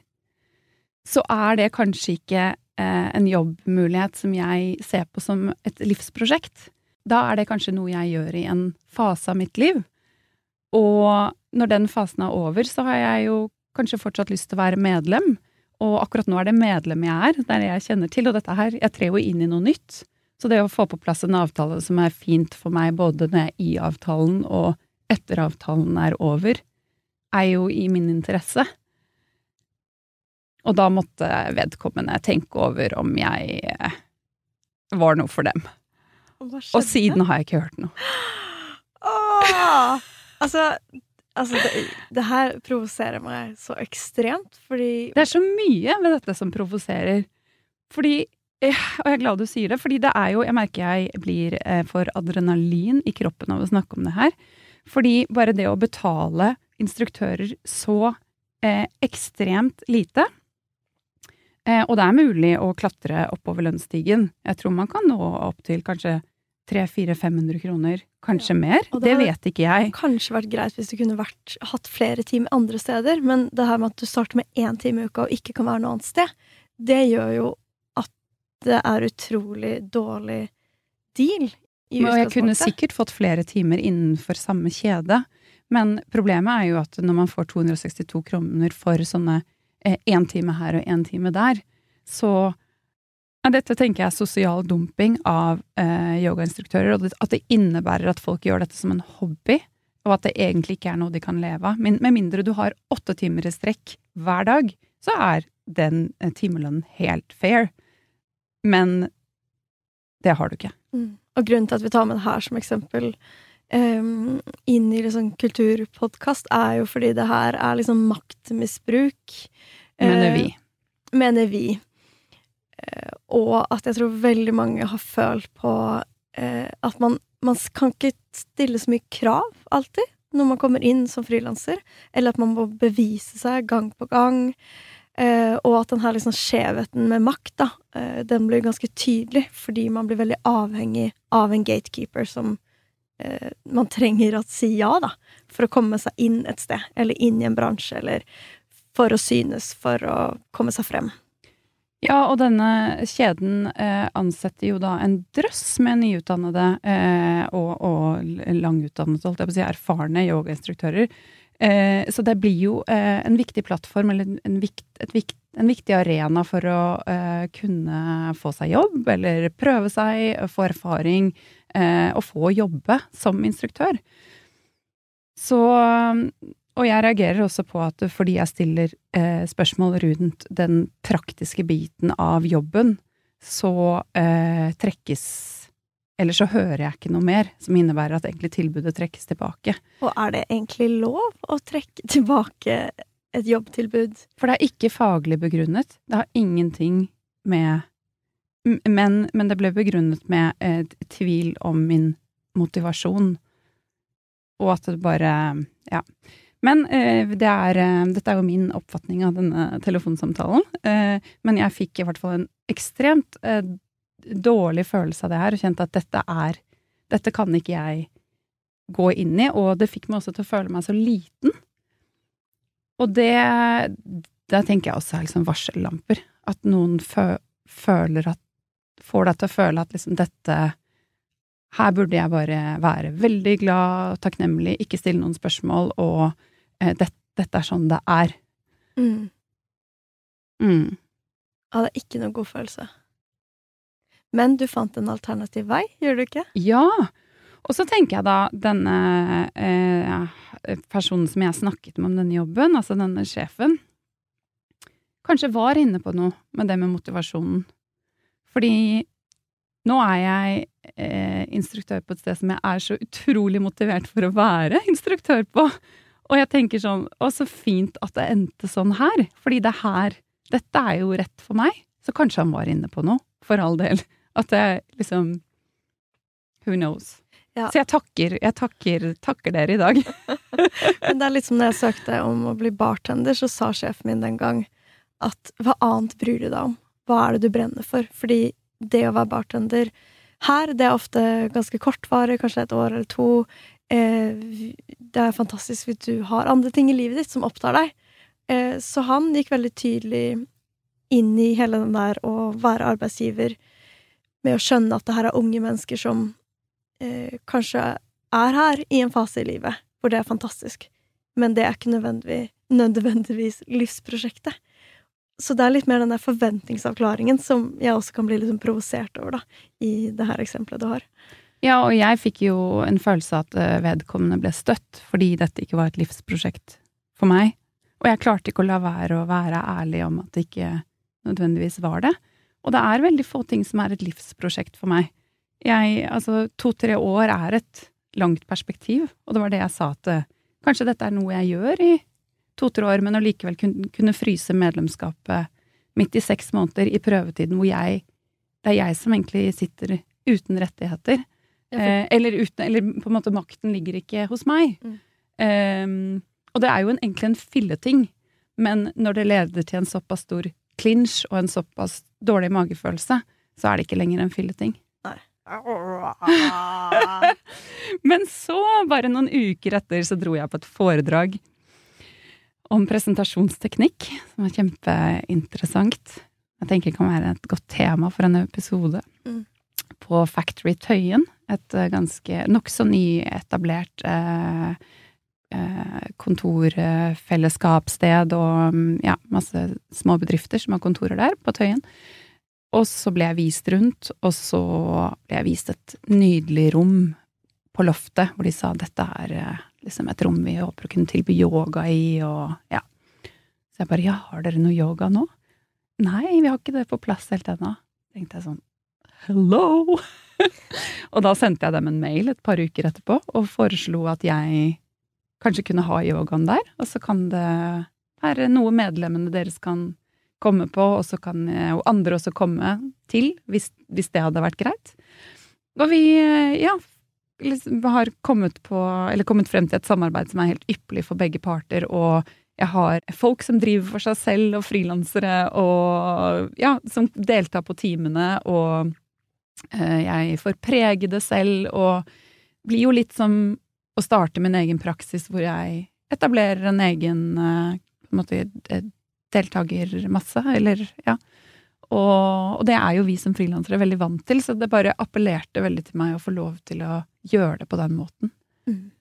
så er det kanskje ikke eh, en jobbmulighet som jeg ser på som et livsprosjekt. Da er det kanskje noe jeg gjør i en fase av mitt liv. Og når den fasen er over, så har jeg jo kanskje fortsatt lyst til å være medlem. Og akkurat nå er det medlem jeg er, det er det jeg kjenner til. Og dette her, jeg trer jo inn i noe nytt. Så det å få på plass en avtale som er fint for meg både når jeg er i avtalen og etter avtalen er over, er jo i min interesse. Og da måtte vedkommende tenke over om jeg eh, var noe for dem. Og, siden har jeg ikke hørt noe. Åh! Altså, altså det, det, her provoserer meg så ekstremt, fordi Det er så mye ved dette som provoserer. Fordi eh, Og jeg er glad du sier det, fordi det er jo Jeg merker jeg blir eh, for adrenalin i kroppen av å snakke om det her. Fordi bare det å betale instruktører så eh, ekstremt lite og det er mulig å klatre oppover lønnsstigen. Jeg tror man kan nå opp til kanskje 300-400-500 kroner, kanskje ja. mer. Det, det vet ikke jeg. Det kanskje vært greit hvis du kunne vært, hatt flere timer andre steder, men det her med at du starter med én time i uka og ikke kan være noe annet sted, det gjør jo at det er utrolig dårlig deal. Og jeg kunne sikkert fått flere timer innenfor samme kjede, men problemet er jo at når man får 262 kroner for sånne én eh, time her og én time der, så ja, dette tenker jeg er sosial dumping av eh, yogainstruktører, og at det innebærer at folk gjør dette som en hobby, og at det egentlig ikke er noe de kan leve av. Men med mindre du har åtte timer i strekk hver dag, så er den eh, timelønnen helt fair. Men det har du ikke. Mm. Og grunnen til at vi tar med det her som eksempel um, inn i liksom kulturpodkast, er jo fordi det her er liksom maktmisbruk. Mener vi. Uh, mener vi. Uh, og at jeg tror veldig mange har følt på uh, at man, man kan ikke stille så mye krav, alltid, når man kommer inn som frilanser. Eller at man må bevise seg gang på gang. Uh, og at den her liksom skjevheten med makt, da, uh, den blir ganske tydelig, fordi man blir veldig avhengig av en gatekeeper som man trenger å si ja, da, for å komme seg inn et sted, eller inn i en bransje, eller for å synes, for å komme seg frem. Ja, og denne kjeden eh, ansetter jo da en drøss med nyutdannede eh, og, og langutdannede, holdt jeg på å si, erfarne yogainstruktører. Eh, så det blir jo eh, en viktig plattform, eller en, vikt, vikt, en viktig arena for å eh, kunne få seg jobb, eller prøve seg, få erfaring, eh, og få jobbe som instruktør. Så og jeg reagerer også på at fordi jeg stiller eh, spørsmål rundt den praktiske biten av jobben, så eh, trekkes Eller så hører jeg ikke noe mer som innebærer at egentlig tilbudet trekkes tilbake. Og er det egentlig lov å trekke tilbake et jobbtilbud? For det er ikke faglig begrunnet. Det har ingenting med Men, men det ble begrunnet med eh, tvil om min motivasjon, og at det bare Ja. Men eh, det er, eh, dette er jo min oppfatning av denne telefonsamtalen. Eh, men jeg fikk i hvert fall en ekstremt eh, dårlig følelse av det her, og kjente at dette er Dette kan ikke jeg gå inn i, og det fikk meg også til å føle meg så liten. Og det Det tenker jeg også er liksom varsellamper. At noen fø, føler at Får deg til å føle at liksom dette Her burde jeg bare være veldig glad, og takknemlig, ikke stille noen spørsmål, og eh, det, dette er sånn det er. Mm. Mm. Ja, det er ikke noen god følelse. Men du fant en alternativ vei, gjør du ikke? Ja. Og så tenker jeg da denne eh, personen som jeg snakket med om denne jobben, altså denne sjefen, kanskje var inne på noe med det med motivasjonen. Fordi nå er jeg eh, instruktør på et sted som jeg er så utrolig motivert for å være instruktør på. Og jeg tenker sånn Å, så fint at det endte sånn her. Fordi det her Dette er jo rett for meg. Så kanskje han var inne på noe, for all del. At det liksom Who knows. Ja. Så jeg takker, jeg takker, takker dere i dag. Men det er litt som når jeg søkte om å bli bartender, så sa sjefen min den gang at hva annet bryr du deg om? Hva er det du brenner for? Fordi det å være bartender her, det er ofte ganske kortvarig, kanskje et år eller to. Eh, det er fantastisk hvis du har andre ting i livet ditt som opptar deg. Eh, så han gikk veldig tydelig inn i hele den der å være arbeidsgiver med å skjønne at det her er unge mennesker som eh, kanskje er her i en fase i livet hvor det er fantastisk, men det er ikke nødvendigvis, livsprosjektet. Så det er litt mer den der forventningsavklaringen som jeg også kan bli sånn provosert over, da, i det her eksempelet du har. Ja, og jeg fikk jo en følelse av at eh, vedkommende ble støtt, fordi dette ikke var et livsprosjekt for meg. Og jeg klarte ikke å la være å være ærlig om at det ikke nødvendigvis var det. Og det er veldig få ting som er et livsprosjekt for meg. Jeg, altså, to-tre år er et langt perspektiv, og det var det jeg sa at eh, kanskje dette er noe jeg gjør i to-tre år, men allikevel kunne, fryse medlemskapet midt i seks måneder i prøvetiden hvor jeg Det er jeg som egentlig sitter uten rettigheter. Eh, eller, uten, eller på en måte makten ligger ikke hos meg. Mm. Eh, og det er jo en, egentlig en filleting, men når det leder til en såpass stor clinch og en såpass dårlig magefølelse, så er det ikke lenger en filleting. Men så, bare noen uker etter, så dro jeg på et foredrag om presentasjonsteknikk, som er kjempeinteressant. Jeg tenker det kan være et godt tema for en episode. Mm. På Factory Tøyen, et eh, ganske nokså nyetablert eh, eh, kontorfellesskapssted og mm, ja, masse små bedrifter som har kontorer der, på Tøyen. Og så ble jeg vist rundt, og så ble jeg vist et nydelig rom på loftet, hvor de sa dette er eh, liksom et rom vi håper å kunne tilby yoga i, og ja. Så jeg bare ja, har dere noe yoga nå? Nei, vi har ikke det på plass helt ennå. Tenkte jeg sånn hello! og da sendte jeg dem en mail et par uker etterpå og foreslo at jeg kanskje kunne ha yogaen der, og så kan det være noe medlemmene deres kan komme på, og så kan jo andre også komme til, hvis, hvis det hadde vært greit. Og vi, ja, liksom har kommet på, eller kommet frem til et samarbeid som er helt ypperlig for begge parter, og jeg har folk som driver for seg selv, og frilansere, og ja, som deltar på timene, og eh, jeg får prege det selv, og blir jo litt som å starte min egen praksis, hvor jeg etablerer en egen eh, på en måte, eh, deltakermasse, eller ja. Og, og det er jo vi som frilansere veldig vant til, så det bare appellerte veldig til meg å få lov til å gjøre det på den måten. Mm.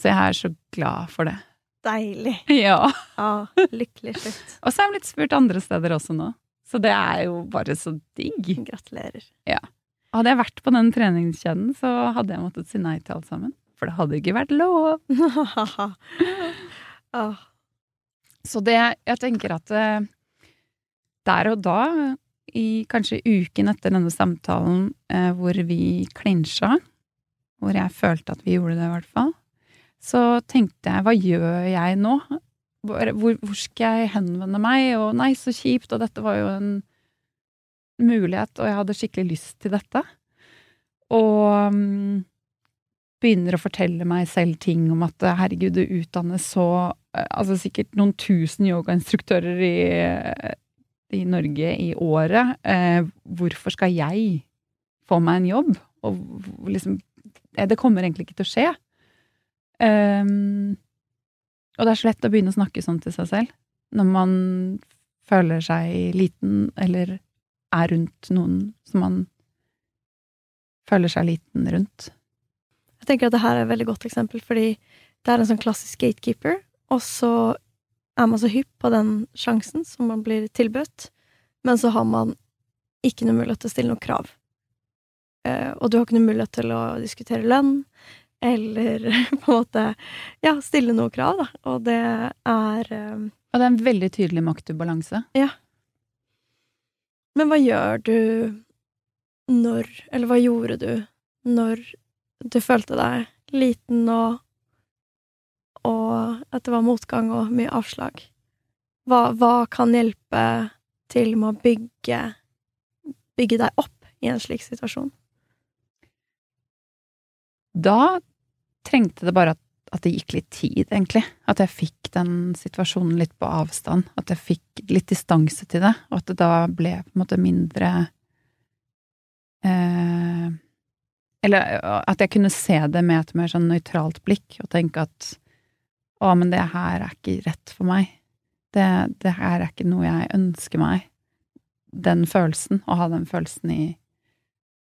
Så jeg er så glad for det. Deilig. Ja. Ja, lykkelig slutt. Og så er jeg blitt spurt andre steder også nå. Så det er jo bare så digg. Gratulerer. Hadde jeg vært på den treningskjeden, så hadde jeg måttet si nei til alt sammen. For det hadde ikke vært lov. Åh, Så det, jeg tenker at eh, der og da, i kanskje uken etter denne samtalen eh, hvor vi klinsja, hvor jeg følte at vi gjorde det i hvert fall, så tenkte jeg hva gjør jeg nå? Hvor, hvor, skal jeg henvende meg? Og nei, så kjipt, og dette var jo en mulighet, og jeg hadde skikkelig lyst til dette. Og um, begynner å fortelle meg selv ting om at herregud, det utdannes så eh, Altså sikkert noen tusen yogainstruktører i, i Norge i året. Eh, hvorfor skal jeg få meg en jobb. Og liksom Det kommer egentlig ikke til å skje. Um, og det er så lett å begynne å snakke sånn til seg selv når man føler seg liten, eller er rundt noen som man føler seg liten rundt. Jeg tenker at det her er et veldig godt eksempel, fordi det er en sånn klassisk gatekeeper, og så er man så hypp på den sjansen som man blir tilbudt, men så har man ikke noe mulighet til å stille noe krav. Eh, og du har ikke noe mulighet til å diskutere lønn, eller på en måte ja, stille noe krav, da. Og det er eh, Og det er en veldig tydelig maktubalanse. Ja. Men hva gjør du når Eller hva gjorde du når du følte deg liten og og at det var motgang og mye avslag. Hva, hva kan hjelpe til med å bygge bygge deg opp i en slik situasjon? Da trengte det bare at, at det gikk litt tid, egentlig. At jeg fikk den situasjonen litt på avstand. At jeg fikk litt distanse til det, og at det da ble på en måte mindre eh, Eller at jeg kunne se det med et mer sånn nøytralt blikk, og tenke at å, men det her er ikke rett for meg. Det, det her er ikke noe jeg ønsker meg. Den følelsen, å ha den følelsen i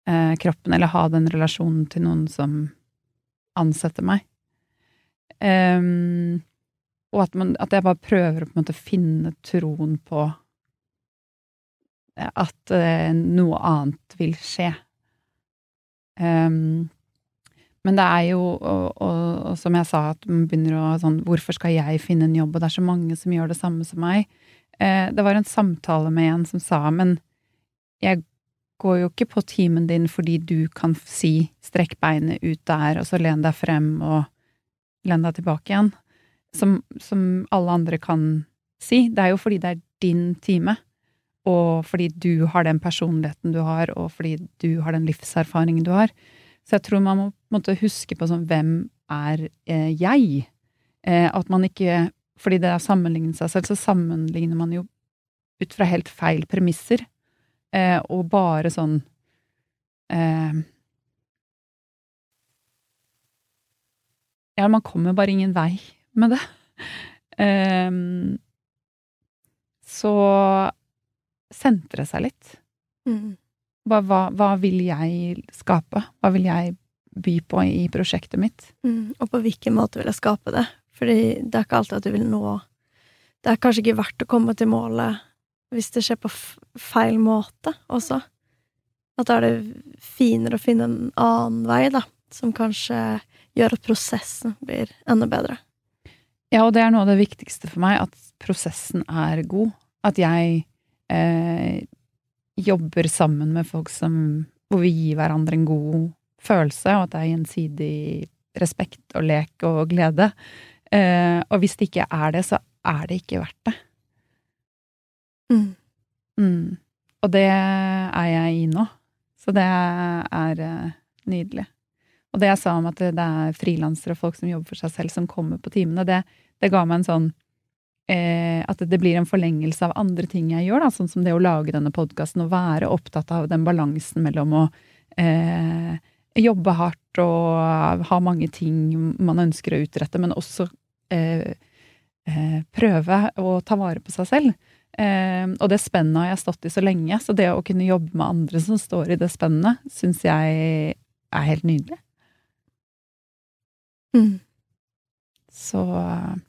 eh, kroppen, eller ha den relasjonen til noen som ansetter meg. Um, og at, man, at, jeg bare prøver å på en måte finne troen på at eh, noe annet vil skje. Um, men det er jo, og, og, og, som jeg sa, at man begynner å sånn Hvorfor skal jeg finne en jobb, og det er så mange som gjør det samme som meg? Eh, det var en samtale med en som sa, men jeg går jo ikke på timen din fordi du kan si strekk beinet ut der, og så len deg frem og len deg tilbake igjen, som, som alle andre kan si. Det er jo fordi det er din time, og fordi du har den personligheten du har, og fordi du har den livserfaringen du har. Så jeg tror man må måtte huske på sånn Hvem er eh, jeg? Eh, at man ikke Fordi det er å sammenligne seg selv, så sammenligner man jo ut fra helt feil premisser. Eh, og bare sånn eh, Ja, man kommer bare ingen vei med det. Eh, så sentre seg litt. Mm. Hva, hva, hva, vil jeg skape? Hva vil jeg by på i prosjektet mitt? Mm, og på hvilken måte vil jeg skape det? Fordi det er ikke alltid at du vil nå Det er kanskje ikke verdt å komme til målet hvis det skjer på feil måte også. At da er det finere å finne en annen vei, da, som kanskje gjør at prosessen blir enda bedre. Ja, og det er noe av det viktigste for meg, at prosessen er god. At jeg eh, jobber sammen med folk som Hvor vi gir hverandre en god følelse, og at det er gjensidig respekt og lek og glede. Eh, og hvis det ikke er det, så er det ikke verdt det. Mm. Mm. Og det er jeg i nå. Så det er eh, nydelig. Og det jeg sa om at det, er frilansere og folk som jobber for seg selv, som kommer på timene, det, det ga meg en sånn eh, at det blir en forlengelse av andre ting jeg gjør, da, sånn som det å lage denne podkasten og være opptatt av den balansen mellom å eh, jobbe hardt og ha mange ting man ønsker å utrette, men også eh, eh prøve å ta vare på seg selv. Eh, og det spennet har jeg stått i så lenge, så det å kunne jobbe med andre som står i det spennet, syns jeg er helt nydelig. Mm. Så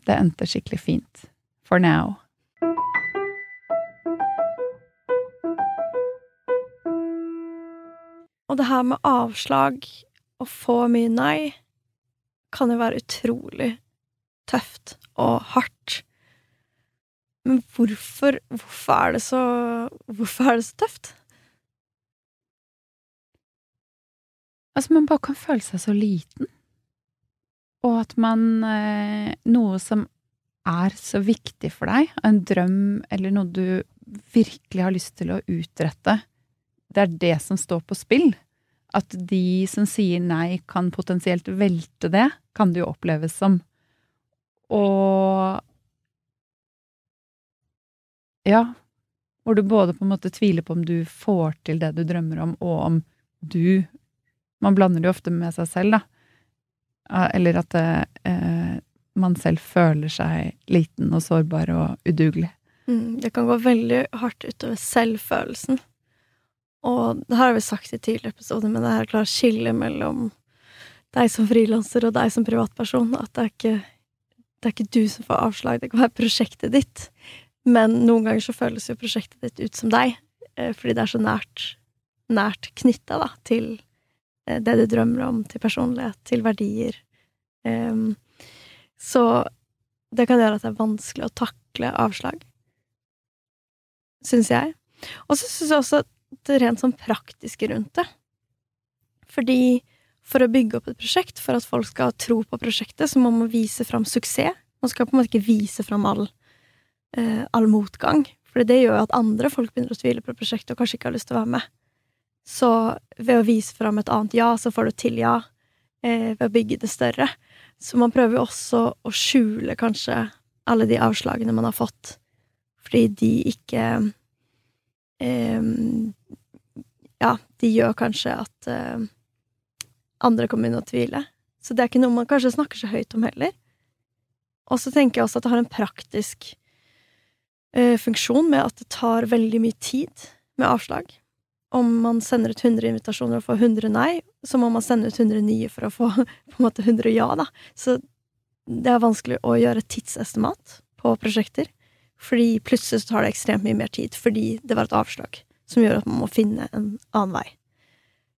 det endte skikkelig fint for now. Og det her med avslag og få mye nei kan jo være utrolig tøft og hardt. Men hvorfor, hvorfor er det så Hvorfor er det så tøft? Altså, man bare kan føle seg så liten. Og at man eh, Noe som er så viktig for deg, en drøm eller noe du virkelig har lyst til å utrette, det er det som står på spill. At de som sier nei, kan potensielt velte det, kan det jo oppleves som. Og Ja, hvor du både på en måte tviler på om du får til det du drømmer om, og om du Man blander det jo ofte med seg selv, da. Eller at eh, man selv føler seg liten og sårbar og udugelig. Mm, det kan gå veldig hardt utover selvfølelsen. Og det har vi sagt i tidligere episoder, men det her klart skille mellom deg som frilanser og deg som privatperson. At det er, ikke, det er ikke du som får avslag, det kan være prosjektet ditt. Men noen ganger så føles jo prosjektet ditt ut som deg, eh, fordi det er så nært, nært knytta til eh, det du drømmer om, til personlighet, til verdier. Um, så det kan gjøre at det er vanskelig å takle avslag. Syns jeg. Og så syns jeg også det rent sånn praktiske rundt det. Fordi for å bygge opp et prosjekt, for at folk skal tro på prosjektet, så må man vise fram suksess. Man skal på en måte ikke vise fram all, eh, all motgang. For det gjør jo at andre folk begynner å tvile på prosjektet og kanskje ikke har lyst til å være med. Så ved å vise fram et annet ja, så får du til ja. Eh, ved å bygge det større. Så man prøver jo også å skjule kanskje alle de avslagene man har fått, fordi de ikke eh, Ja, de gjør kanskje at eh, andre kommer inn og tvile. Så det er ikke noe man kanskje snakker så høyt om heller. Og så tenker jeg også at det har en praktisk funksjon med at det tar veldig mye tid med avslag. Om man sender ut 100 invitasjoner og får 100 nei, så må man sende ut 100 nye for å få på en måte 100 ja, da. Så det er vanskelig å gjøre tidsestimat på prosjekter. Fordi plutselig så tar det ekstremt mye mer tid fordi det var et avslag som gjør at man må finne en annen vei.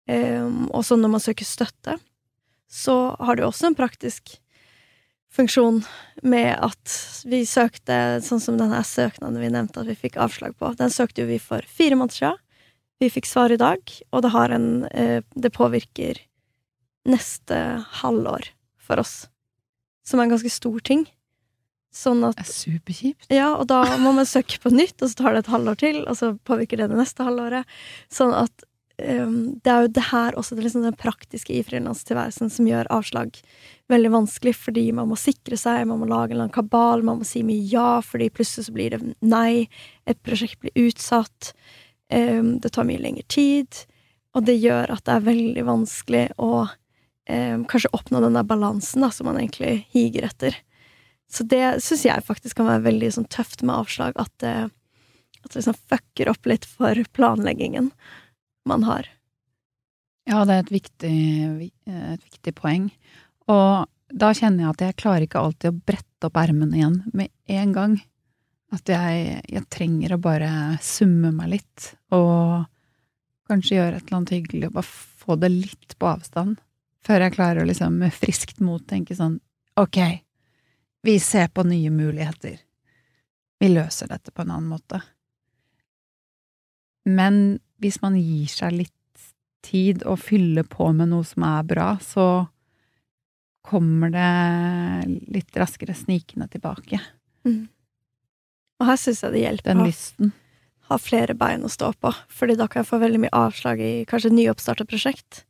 Um, og så når man søker støtte, så har det jo også en praktisk funksjon med at vi søkte, sånn som denne søknaden vi nevnte at vi fikk avslag på, den søkte jo vi for fire måneder siden. Vi fikk svar i dag, og det har en uh, Det påvirker neste halvår for oss, som er en ganske stor ting. Sånn at Det er superkjipt. ja, og da må man søke på nytt, og så tar det et halvår til, og så påvirker det det neste halvåret. Sånn at um, det er jo det her også, det liksom den praktiske i frilanstilværelsen som gjør avslag veldig vanskelig, fordi man må sikre seg, man må lage en eller annen kabal, man må si mye ja, fordi plutselig så blir det nei, et prosjekt blir utsatt, um, det tar mye lengre tid, og det gjør at det er veldig vanskelig å kanskje oppnå den der balansen da, som man egentlig higer etter. Så det syns jeg faktisk kan være veldig sånn, tøft med avslag, at det, at det liksom fucker opp litt for planleggingen man har. Ja, det er et viktig, et viktig poeng. Og da kjenner jeg at jeg klarer ikke alltid å brette opp ermene igjen med en gang. At jeg, jeg trenger å bare summe meg litt, og kanskje gjøre et eller annet hyggelig, og bare få det litt på avstand. Før jeg klarer å liksom med friskt mot tenke sånn ok, vi ser på nye muligheter. Vi løser dette på en annen måte. Men hvis man gir seg litt tid og fyller på med noe som er bra, så kommer det litt raskere snikende tilbake. Mm. Og her syns jeg det hjelper Den å lysten. ha flere bein å stå på, fordi da kan jeg få veldig mye avslag i kanskje nyoppstarta prosjekt.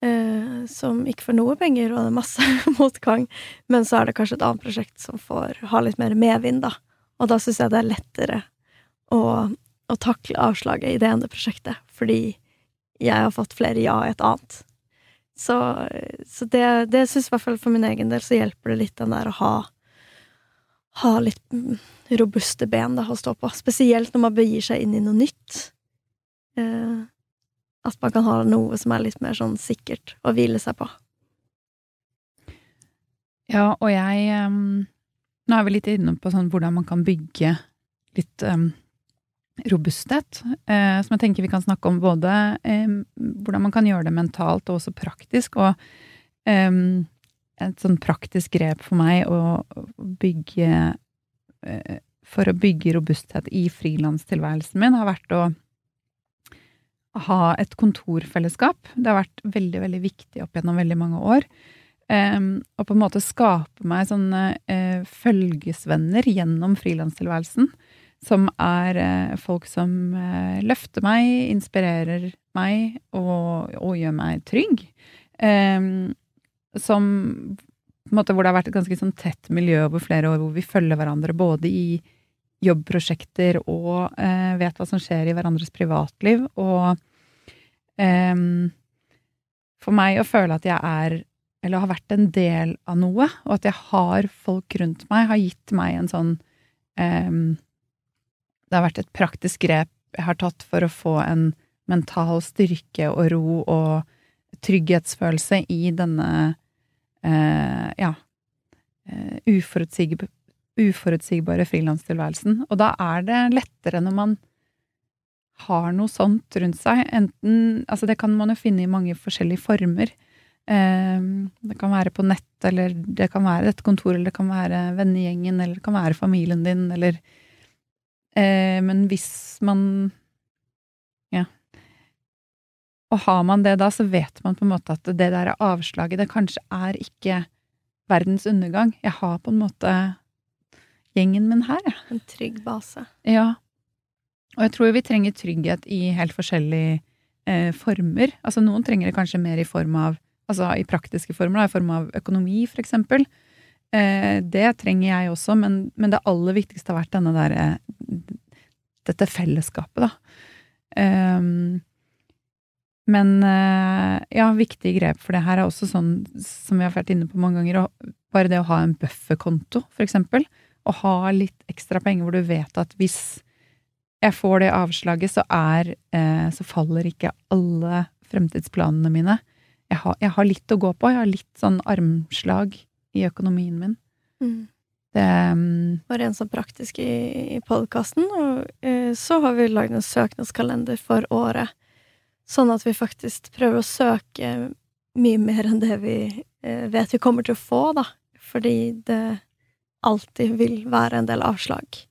Eh, som ikke får noe penger, og det er masse motgang, men så er det kanskje et annet prosjekt som får ha litt mer medvind, da. Og da syns jeg det er lettere å, å takle avslaget i det ene prosjektet, fordi jeg har fått flere ja i et annet. Så, så det, det syns i hvert fall for min egen del så hjelper det litt den der å ha ha litt mm, robuste ben da, å stå på. Spesielt når man begir seg inn i noe nytt. Eh, at man kan ha noe som er litt mer sånn sikkert å hvile seg på. Ja, og jeg um, Nå er vi litt inne på sånn hvordan man kan bygge litt um, robusthet, eh, som jeg tenker vi kan snakke om både eh, hvordan man kan gjøre det mentalt og også praktisk. Og eh, et sånn praktisk grep for meg å bygge eh, For å bygge robusthet i frilanstilværelsen min har vært å ha et kontorfellesskap. Det har vært veldig, veldig viktig opp gjennom veldig mange år. Um, og på en måte skape meg sånne uh, følgesvenner gjennom frilanstilværelsen. Som er uh, folk som uh, løfter meg, inspirerer meg og, og gjør meg trygg. Um, som på en måte hvor det har vært et ganske sånn tett miljø over flere år, hvor vi følger hverandre både i jobbprosjekter og vet hva som skjer i hverandres privatliv. Og um, For meg å føle at jeg er, eller har vært en del av noe, og at jeg har folk rundt meg, har gitt meg en sånn em, Det har vært et praktisk grep jeg har tatt for å få en mental styrke og ro og trygghetsfølelse i denne eh, ja eh, uforutsigbare frilanstilværelsen. Og da er det lettere når man har noe sånt rundt seg. Enten Altså, det kan man jo finne i mange forskjellige former. Eh, det kan være på nett, eller det kan være et kontor, eller det kan være vennegjengen, eller det kan være familien din, eller eh, Men hvis man Ja. Og har man det da, så vet man på en måte at det der avslaget, det kanskje er ikke verdens undergang. Jeg har på en måte gjengen min her, jeg. En trygg base. Ja. Og jeg tror vi trenger trygghet i helt forskjellige eh, former. Altså noen trenger det kanskje mer i form av Altså i praktiske former, da, i form av økonomi, for eksempel. Eh, det trenger jeg også, men, men, det aller viktigste har vært denne derre Dette fellesskapet, da. Um, men eh, ja, viktige grep for det her er også sånn som vi har vært inne på mange ganger, bare det å ha en bufferkonto, for eksempel. Å ha litt ekstra penger hvor du vet at hvis jeg får det avslaget, så er eh, Så faller ikke alle fremtidsplanene mine. Jeg har, jeg har, litt å gå på. Jeg har litt sånn armslag i økonomien min. Mm. Det um, var en sånn praktisk i, i podkasten. Og uh, så har vi lagd en søknadskalender for året. Sånn at vi faktisk prøver å søke mye mer enn det vi uh, vet vi kommer til å få, da. Fordi det alltid vil være en del avslag.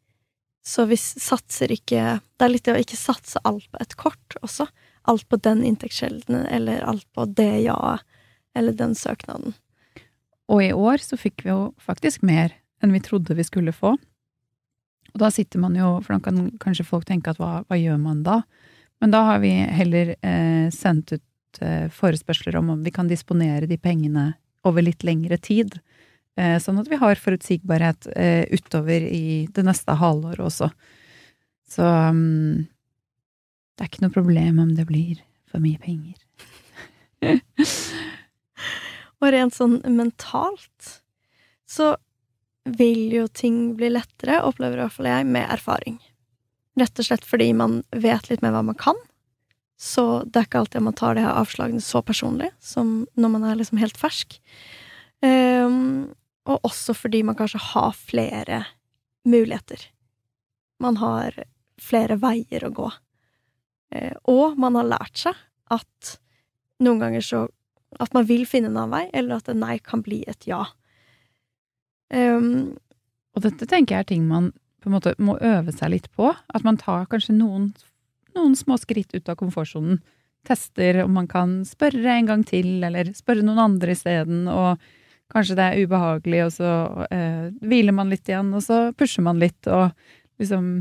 Så vi satser ikke Det er litt det å ikke satse alt på et kort også alt på den inntektskjelden, eller alt på det ja-et, eller den søknaden. Og i år så fikk vi jo faktisk mer enn vi trodde vi skulle få. Og da sitter man jo, for da kan kanskje folk tenke at hva, hva gjør man da? Men da har vi heller eh, sendt ut eh, forespørsler om om vi kan disponere de pengene over litt lengre tid. Eh, sånn at vi har forutsigbarhet eh, utover i det neste halvåret også. Så um, det er ikke noe problem om det blir for mye penger. og rent sånn mentalt så vil jo ting bli lettere, opplever i hvert fall jeg, med erfaring. Rett og slett fordi man vet litt mer hva man kan. Så det er ikke alltid man tar de her avslagene så personlig som når man er liksom helt fersk. Um, og også fordi man kanskje har flere muligheter. Man har flere veier å gå. Uh, og man har lært seg at noen ganger så At man vil finne en annen vei, eller at et nei kan bli et ja. Um, og dette tenker jeg er ting man på en måte må øve seg litt på. At man tar kanskje noen, noen små skritt ut av komfortsonen. Tester om man kan spørre en gang til, eller spørre noen andre isteden. Og kanskje det er ubehagelig, og så eh, hviler man litt igjen, og så pusher man litt, og liksom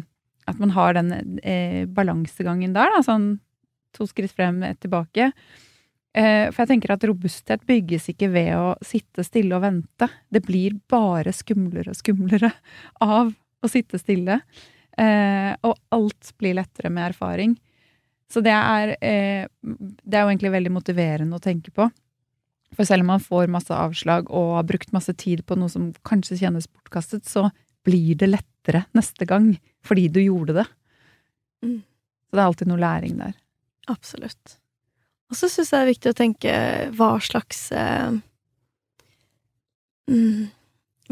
at man har den eh, balansegangen der, da, sånn to skritt frem, ett tilbake. Eh, for jeg tenker at robusthet bygges ikke ved å sitte stille og vente. Det blir bare skumlere og skumlere av å sitte stille. Eh, og alt blir lettere med erfaring. Så det er, eh, det er jo egentlig veldig motiverende å tenke på. For selv om man får masse avslag og har brukt masse tid på noe som kanskje kjennes bortkastet, så blir det lettere neste gang fordi du gjorde det. Mm. Så det er alltid noe læring der. Absolutt. Og så syns jeg det er viktig å tenke hva slags eh, mm,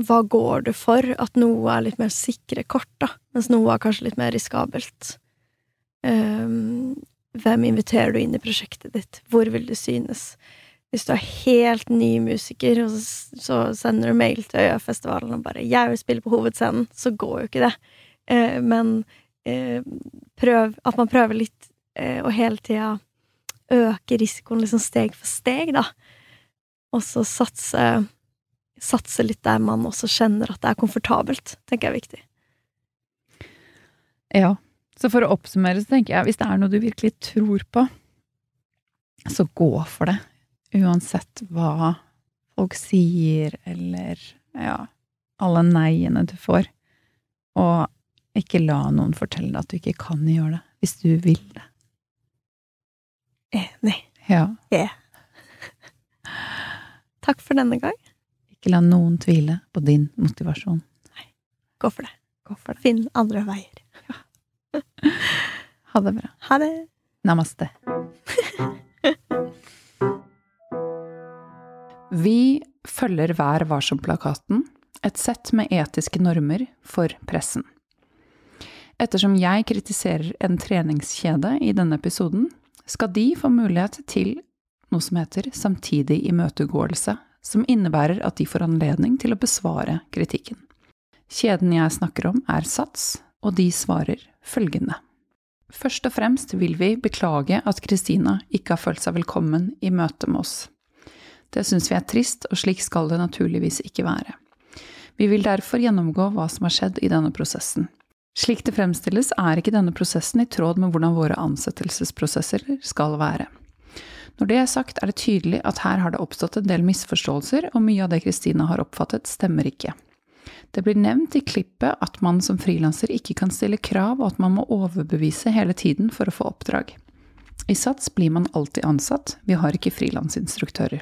Hva går du for? At noe er litt mer sikre kort, da, mens noe er kanskje litt mer riskabelt. Um, hvem inviterer du inn i prosjektet ditt? Hvor vil du synes? Hvis du er helt ny musiker, og så, sender du mail til Øyafestivalen og bare 'Jeg vil spille på hovedscenen', så går jo ikke det. Eh, men eh, prøv At man prøver litt og å hele tida øke risikoen liksom steg for steg, da. Og så satse Satse litt der man også kjenner at det er komfortabelt, tenker jeg er viktig. Ja. Så for å oppsummere, så tenker jeg hvis det er noe du virkelig tror på, så gå for det. Uansett hva folk sier, eller ja, alle neiene du får. Og ikke la noen fortelle deg at du ikke kan gjøre det, hvis du vil det. Enig. Ja. Yeah. Takk for denne gang. Ikke la noen tvile på din motivasjon. Gå for det. Gå for det. Finn andre veier. Ha det bra. Ha det. Namaste. Vi følger Vær varsom-plakaten, et sett med etiske normer for pressen. Ettersom jeg kritiserer en treningskjede i denne episoden, skal de få mulighet til noe som heter samtidig imøtegåelse, som innebærer at de får anledning til å besvare kritikken. Kjeden jeg snakker om, er Sats, og de svarer følgende. Først og fremst vil vi beklage at Kristina ikke har følt seg velkommen i møte med oss. Det syns vi er trist, og slik skal det naturligvis ikke være. Vi vil derfor gjennomgå hva som har skjedd i denne prosessen. Slik det fremstilles, er ikke denne prosessen i tråd med hvordan våre ansettelsesprosesser skal være. Når det er sagt, er det tydelig at her har det oppstått en del misforståelser, og mye av det Kristina har oppfattet, stemmer ikke. Det blir nevnt i klippet at man som frilanser ikke kan stille krav, og at man må overbevise hele tiden for å få oppdrag. I Sats blir man alltid ansatt, vi har ikke frilansinstruktører.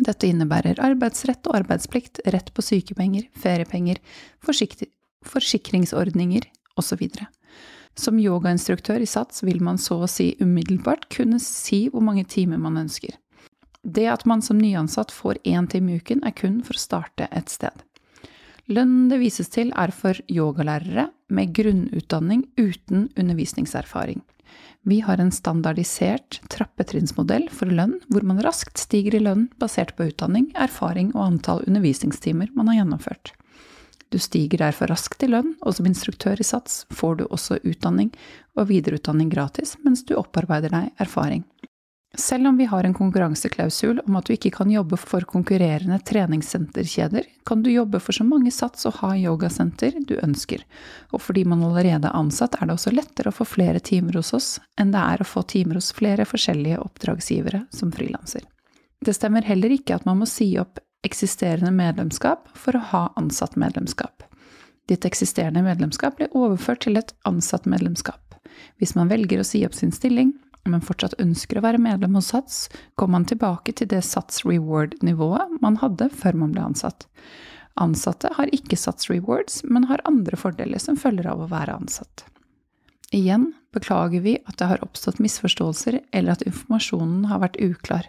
Dette innebærer arbeidsrett og arbeidsplikt, rett på sykepenger, feriepenger, forsikringsordninger osv. Som yogainstruktør i Sats vil man så å si umiddelbart kunne si hvor mange timer man ønsker. Det at man som nyansatt får én time i uken, er kun for å starte et sted. Lønnen det vises til, er for yogalærere med grunnutdanning uten undervisningserfaring. Vi har en standardisert trappetrinnsmodell for lønn, hvor man raskt stiger i lønn basert på utdanning, erfaring og antall undervisningstimer man har gjennomført. Du stiger derfor raskt i lønn, og som instruktør i SATS får du også utdanning og videreutdanning gratis mens du opparbeider deg erfaring. Selv om vi har en konkurranseklausul om at du ikke kan jobbe for konkurrerende treningssenterkjeder, kan du jobbe for så mange sats og ha yogasenter du ønsker, og fordi man allerede er ansatt, er det også lettere å få flere timer hos oss enn det er å få timer hos flere forskjellige oppdragsgivere som frilanser. Det stemmer heller ikke at man må si opp eksisterende medlemskap for å ha ansatt medlemskap. Ditt eksisterende medlemskap blir overført til et ansatt medlemskap. Hvis man velger å si opp sin stilling, men fortsatt ønsker å være medlem hos Sats, kommer man tilbake til det Sats reward-nivået man hadde før man ble ansatt. Ansatte har ikke Sats rewards, men har andre fordeler som følger av å være ansatt. Igjen beklager vi at det har oppstått misforståelser eller at informasjonen har vært uklar.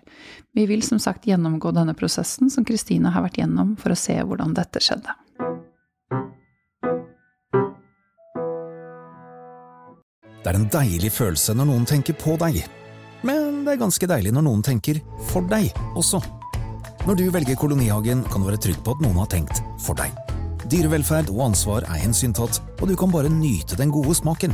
Vi vil som sagt gjennomgå denne prosessen som Kristina har vært gjennom for å se hvordan dette skjedde. Det er en deilig følelse når noen tenker på deg. Men det er ganske deilig når noen tenker for deg også. Når du velger Kolonihagen, kan du være trygg på at noen har tenkt for deg. Dyrevelferd og ansvar er hensyntatt, og du kan bare nyte den gode smaken.